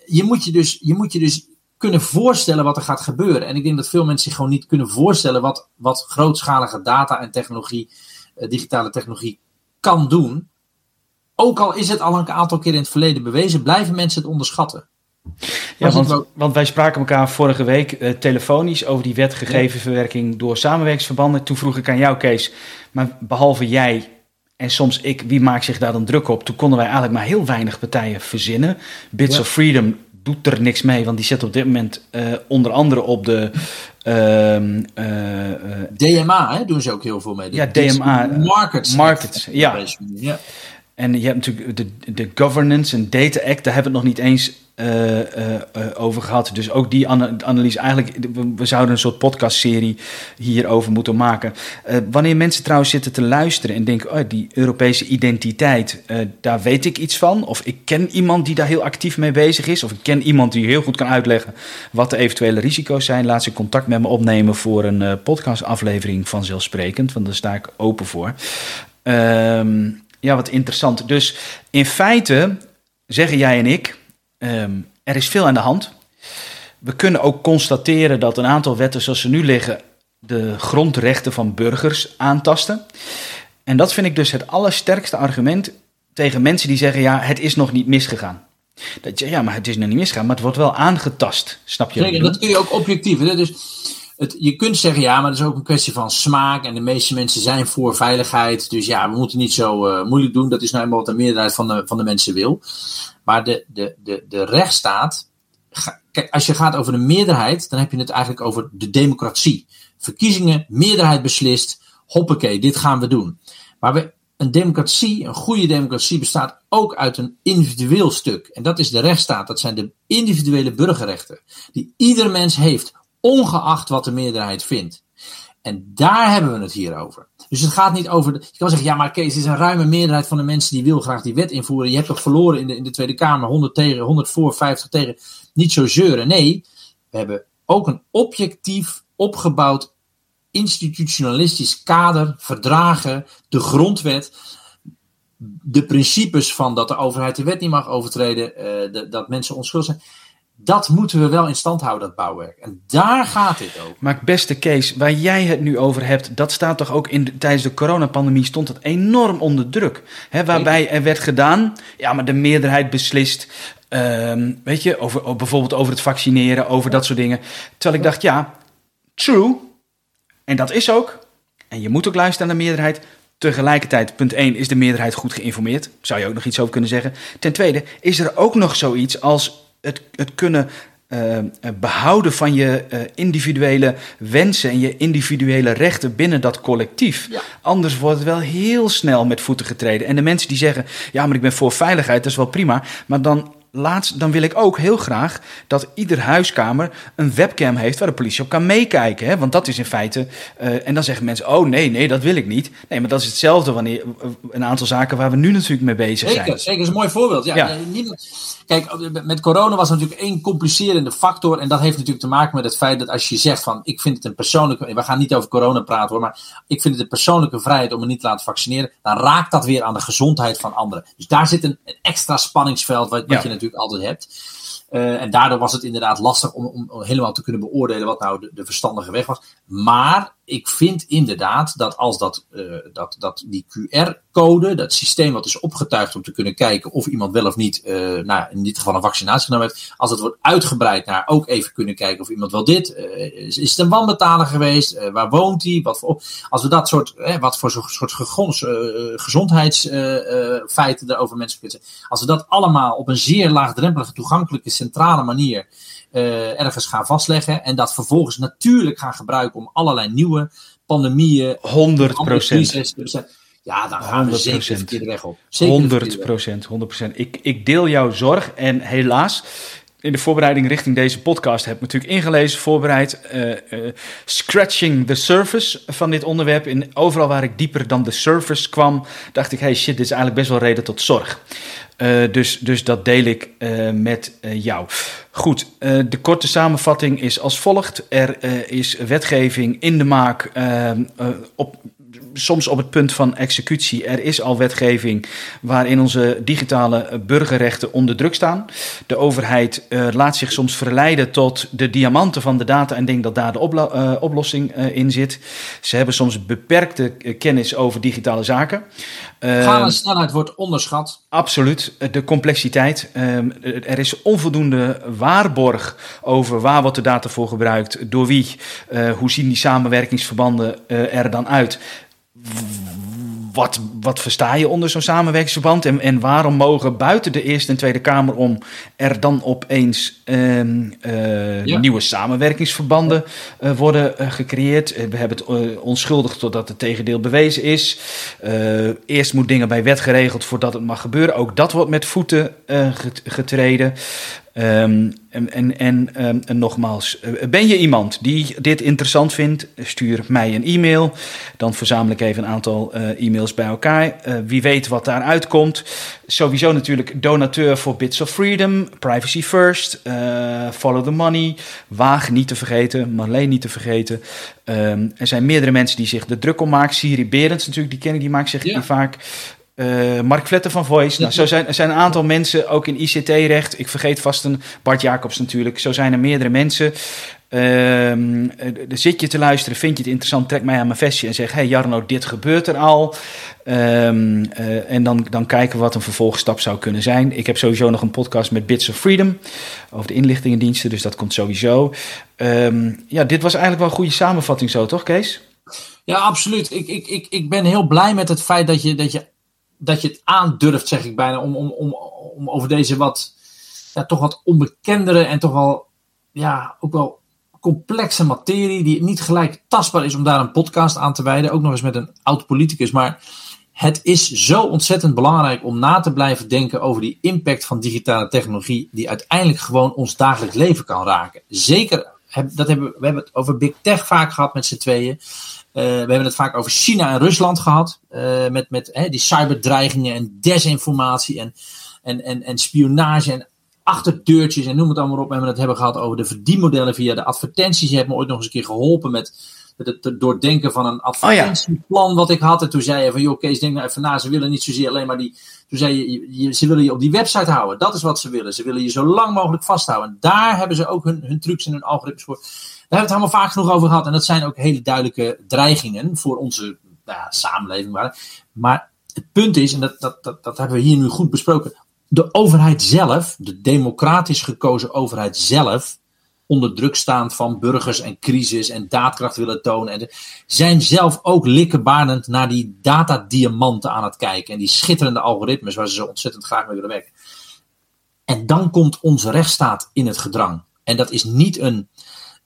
[SPEAKER 2] Je moet je dus, je moet je dus kunnen voorstellen wat er gaat gebeuren. En ik denk dat veel mensen zich gewoon niet kunnen voorstellen wat, wat grootschalige data en technologie, uh, digitale technologie, kan doen. Ook al is het al een aantal keer in het verleden bewezen, blijven mensen het onderschatten.
[SPEAKER 1] Ja, want, want, wij spraken elkaar vorige week uh, telefonisch over die wetgegevenverwerking door samenwerkingsverbanden. Toen vroeg ik aan jou, Kees, maar behalve jij en soms ik, wie maakt zich daar dan druk op? Toen konden wij eigenlijk maar heel weinig partijen verzinnen. Bits of Freedom doet er niks mee, want die zit op dit moment uh, onder andere op de. Uh,
[SPEAKER 2] uh, DMA, hè, doen ze ook heel veel mee.
[SPEAKER 1] ja, DMA.
[SPEAKER 2] Markets.
[SPEAKER 1] Markets, ja. ja. En je hebt natuurlijk de, de Governance en Data Act, daar hebben we het nog niet eens uh, uh, over gehad. Dus ook die analyse, eigenlijk, we, zouden een soort podcastserie hierover moeten maken. wanneer mensen trouwens zitten te luisteren en denken, oh, die Europese identiteit, daar weet ik iets van. Of ik ken iemand die daar heel actief mee bezig is. Of ik ken iemand die heel goed kan uitleggen wat de eventuele risico's zijn. Laat ze contact met me opnemen voor een podcastaflevering vanzelfsprekend, want daar sta ik open voor. Ehm ja, wat interessant. Dus in feite zeggen jij en ik, ehm, er is veel aan de hand. We kunnen ook constateren dat een aantal wetten zoals ze nu liggen de grondrechten van burgers aantasten. En dat vind ik dus het allersterkste argument tegen mensen die zeggen: ja, het is nog niet misgegaan. Dat je, ja, maar het is nog niet misgegaan, maar het wordt wel aangetast. Snap je?
[SPEAKER 2] Zeker, dat kun je ook objectief. Hè? Dus je kunt zeggen, ja, maar het is ook een kwestie van smaak. En de meeste mensen zijn voor veiligheid. Dus ja, we moeten niet zo uh, moeilijk doen. Dat is nou eenmaal wat de meerderheid van de, van de mensen wil. Maar de, de, de, de rechtsstaat. kijk, als je gaat over de meerderheid, dan heb je het eigenlijk over de democratie. Verkiezingen, meerderheid beslist. Hoppakee, dit gaan we doen. Maar een democratie, een goede democratie, bestaat ook uit een individueel stuk. En dat is de rechtsstaat. Dat zijn de individuele burgerrechten. Die ieder mens heeft, ongeacht wat de meerderheid vindt. En daar hebben we het hier over. Dus het gaat niet over. Je kan zeggen, ja, maar Kees, er is een ruime meerderheid van de mensen die wil graag die wet invoeren. Je hebt toch verloren in de, in de Tweede Kamer, 100 tegen, 100 voor, 50 tegen. Niet zo zeuren. Nee, we hebben ook een objectief opgebouwd institutionalistisch kader, verdragen, de grondwet. De principes van dat de overheid de wet niet mag overtreden, de, dat mensen onschuldig zijn dat moeten we wel in stand houden, dat bouwwerk. En daar gaat dit over.
[SPEAKER 1] Maar beste Kees, waar jij het nu over hebt, dat staat toch ook in tijdens de coronapandemie stond het enorm onder druk. Hè, waarbij er werd gedaan, ja, maar de meerderheid beslist. Uh, weet je, over, bijvoorbeeld over het vaccineren, over dat soort dingen. Terwijl ik dacht, ja, true. En dat is ook. En je moet ook luisteren naar de meerderheid. Tegelijkertijd, punt 1, is de meerderheid goed geïnformeerd. Zou je ook nog iets over kunnen zeggen. Ten tweede, is er ook nog zoiets als het, het kunnen uh, behouden van je uh, individuele wensen en je individuele rechten binnen dat collectief. Ja. Anders wordt het wel heel snel met voeten getreden. En de mensen die zeggen: ja, maar ik ben voor veiligheid, dat is wel prima. Maar dan laatst, dan wil ik ook heel graag dat ieder huiskamer een webcam heeft waar de politie op kan meekijken. Hè? Want dat is in feite. Uh, en dan zeggen mensen: Oh nee, nee, dat wil ik niet. Nee, maar dat is hetzelfde wanneer een aantal zaken waar we nu natuurlijk mee bezig
[SPEAKER 2] zeker,
[SPEAKER 1] zijn.
[SPEAKER 2] Zeker, is een mooi voorbeeld. Ja, ja. Niemand, kijk, met corona was natuurlijk één complicerende factor. En dat heeft natuurlijk te maken met het feit dat als je zegt: van ik vind het een persoonlijke. We gaan niet over corona praten hoor, maar ik vind het een persoonlijke vrijheid om me niet te laten vaccineren. Dan raakt dat weer aan de gezondheid van anderen. Dus daar zit een, een extra spanningsveld wat, wat ja. je natuurlijk altijd hebt. Uh, en daardoor was het inderdaad lastig om, helemaal te kunnen beoordelen wat nou de verstandige weg was. Maar ik vind inderdaad dat als dat, uh, dat, dat die QR-code, dat systeem wat is opgetuigd om te kunnen kijken of iemand wel of niet, uh, nou, in dit geval een vaccinatie genomen heeft, als het wordt uitgebreid naar ook even kunnen kijken of iemand wel dit, is, is het een wanbetaler geweest, waar woont hij, wat voor, als we dat soort, wat voor soort gezondheidsfeiten er over mensen kunnen zeggen, als we dat allemaal op een zeer laagdrempelige, toegankelijke, centrale manier uh, ergens gaan vastleggen. En dat vervolgens natuurlijk gaan gebruiken om allerlei nieuwe pandemieën.
[SPEAKER 1] 100 procent.
[SPEAKER 2] Ja, dan gaan we zeker de weg op.
[SPEAKER 1] 100 procent, 100 procent. Ik, ik deel jouw zorg en helaas in de voorbereiding richting deze podcast heb natuurlijk ingelezen, voorbereid, uh, uh, scratching the surface van dit onderwerp. En overal waar ik dieper dan de surface kwam, dacht ik, hey shit, dit is eigenlijk best wel reden tot zorg. Uh, dus, dus dat deel ik met jou. Goed, de korte samenvatting is als volgt. Er is wetgeving in de maak op soms op het punt van executie. Er is al wetgeving waarin onze digitale burgerrechten onder druk staan. De overheid uh, laat zich soms verleiden tot de diamanten van de data en denkt dat daar de uh, oplossing uh, in zit. Ze hebben soms beperkte kennis over digitale zaken.
[SPEAKER 2] Gaan snelheid wordt onderschat.
[SPEAKER 1] Absoluut. De complexiteit. Ehm, er is onvoldoende waarborg over waar wordt de data voor gebruikt, door wie, hoe zien die samenwerkingsverbanden er dan uit wat, wat versta je onder zo'n samenwerkingsverband? En, en waarom mogen buiten de Eerste en Tweede Kamer om er dan opeens uh, uh, nieuwe samenwerkingsverbanden uh, worden uh, gecreëerd? We hebben het onschuldig totdat het tegendeel bewezen is. eerst moet dingen bij wet geregeld voordat het mag gebeuren. Ook dat wordt met voeten getreden. Um, en, en, en, um, en, nogmaals, eh, ben je iemand die dit interessant vindt? Stuur mij een e-mail. Dan verzamel ik even een aantal uh, e-mails bij elkaar. Uh, wie weet wat daaruit komt. Sowieso natuurlijk donateur voor Bits of Freedom, Privacy First, Follow the Money, Waag niet te vergeten, Marleen niet te vergeten. Um, er zijn meerdere mensen die zich er druk om maken. Siri Berends natuurlijk, die ken ik, die maakt zich ja. vaak uh, Mark Vletter van Voice. Nou, zo zijn, er zijn een aantal mensen, ook in ICT-recht. Ik vergeet vast een Bart Jacobs natuurlijk. Zo zijn er meerdere mensen. Uh, zit je te luisteren, vind je het interessant, trek mij aan mijn vestje en zeg: Hey Jarno, dit gebeurt er al. Um, uh, en dan, dan kijken we wat een vervolgstap zou kunnen zijn. Ik heb sowieso nog een podcast met Bits of Freedom over de inlichtingendiensten, dus dat komt sowieso. Um, ja, dit was eigenlijk wel een goede samenvatting, zo toch, Kees?
[SPEAKER 2] Ja, absoluut. Ik, ik, ik, ik ben heel blij met het feit dat je, dat je dat je het aandurft, zeg ik bijna, om, om, om, om over deze wat, ja, toch wat onbekendere en toch wel, ja, ook wel complexe materie, die niet gelijk tastbaar is om daar een podcast aan te wijden. Ook nog eens met een oud politicus. Maar het is zo ontzettend belangrijk om na te blijven denken over die impact van digitale technologie, die uiteindelijk gewoon ons dagelijks leven kan raken. Zeker, dat hebben, we hebben het over big tech vaak gehad met z'n tweeën. Uh, we hebben het vaak over China en Rusland gehad. Uh, met met hè, die cyberdreigingen en desinformatie en, en, en, en spionage en achterdeurtjes en noem het allemaal op. En we het hebben gehad over de verdienmodellen via de advertenties. Je hebt me ooit nog eens een keer geholpen met, met het doordenken van een advertentieplan wat ik had. En toen zei je van, joh Kees, denk nou even na. Ze willen niet zozeer alleen maar die... Toen zei je, je, ze willen je op die website houden. Dat is wat ze willen. Ze willen je zo lang mogelijk vasthouden. En daar hebben ze ook hun, hun trucs en hun algoritmes voor. Hebben we het helemaal vaak genoeg over gehad. En dat zijn ook hele duidelijke dreigingen voor onze nou ja, samenleving. Maar, maar het punt is, en dat, dat, dat, dat hebben we hier nu goed besproken. De overheid zelf, de democratisch gekozen overheid zelf, onder druk staan van burgers en crisis en daadkracht willen tonen. En zijn zelf ook likkebarend naar die datadiamanten aan het kijken. En die schitterende algoritmes waar ze zo ontzettend graag mee willen werken. En dan komt onze rechtsstaat in het gedrang. En dat is niet een,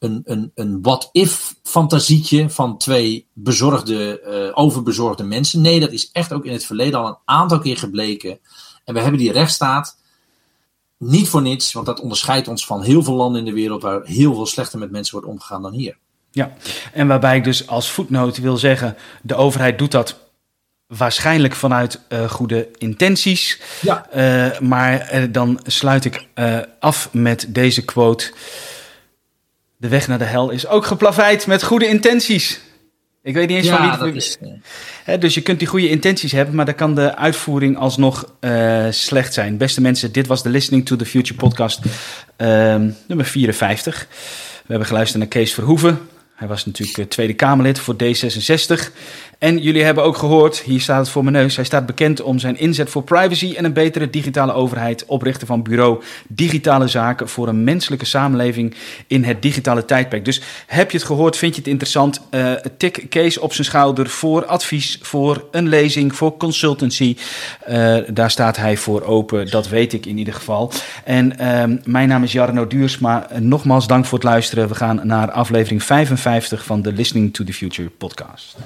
[SPEAKER 2] een, een, een what-if fantasietje van twee bezorgde, uh, overbezorgde mensen. Nee, dat is echt ook in het verleden al een aantal keer gebleken. En we hebben die rechtsstaat niet voor niets, want dat onderscheidt ons van heel veel landen in de wereld waar heel veel slechter met mensen wordt omgegaan dan hier.
[SPEAKER 1] Ja, en waarbij ik dus als voetnoot wil zeggen: de overheid doet dat waarschijnlijk vanuit uh, goede intenties. Ja. Uh, maar dan sluit ik af met deze quote. De weg naar de hel is ook geplaveid met goede intenties. Ik weet niet eens ja, van wie het is. dus je kunt die goede intenties hebben, maar dan kan de uitvoering alsnog uh, slecht zijn. Beste mensen, dit was de Listening to the Future podcast uh, nummer 54. We hebben geluisterd naar Kees Verhoeven. Hij was natuurlijk eh, Tweede Kamerlid voor D66. En jullie hebben ook gehoord, hier staat het voor mijn neus, hij staat bekend om zijn inzet voor privacy en een betere digitale overheid, oprichten van bureau Digitale Zaken voor een menselijke samenleving in het digitale tijdperk. Dus heb je het gehoord, vind je het interessant, uh, tik Kees op zijn schouder voor advies, voor een lezing, voor consultancy. Uh, daar staat hij voor open, dat weet ik in ieder geval. En uh, mijn naam is Jarno Duursma. Nogmaals dank voor het luisteren. We gaan naar aflevering 55 van de Listening to the Future podcast.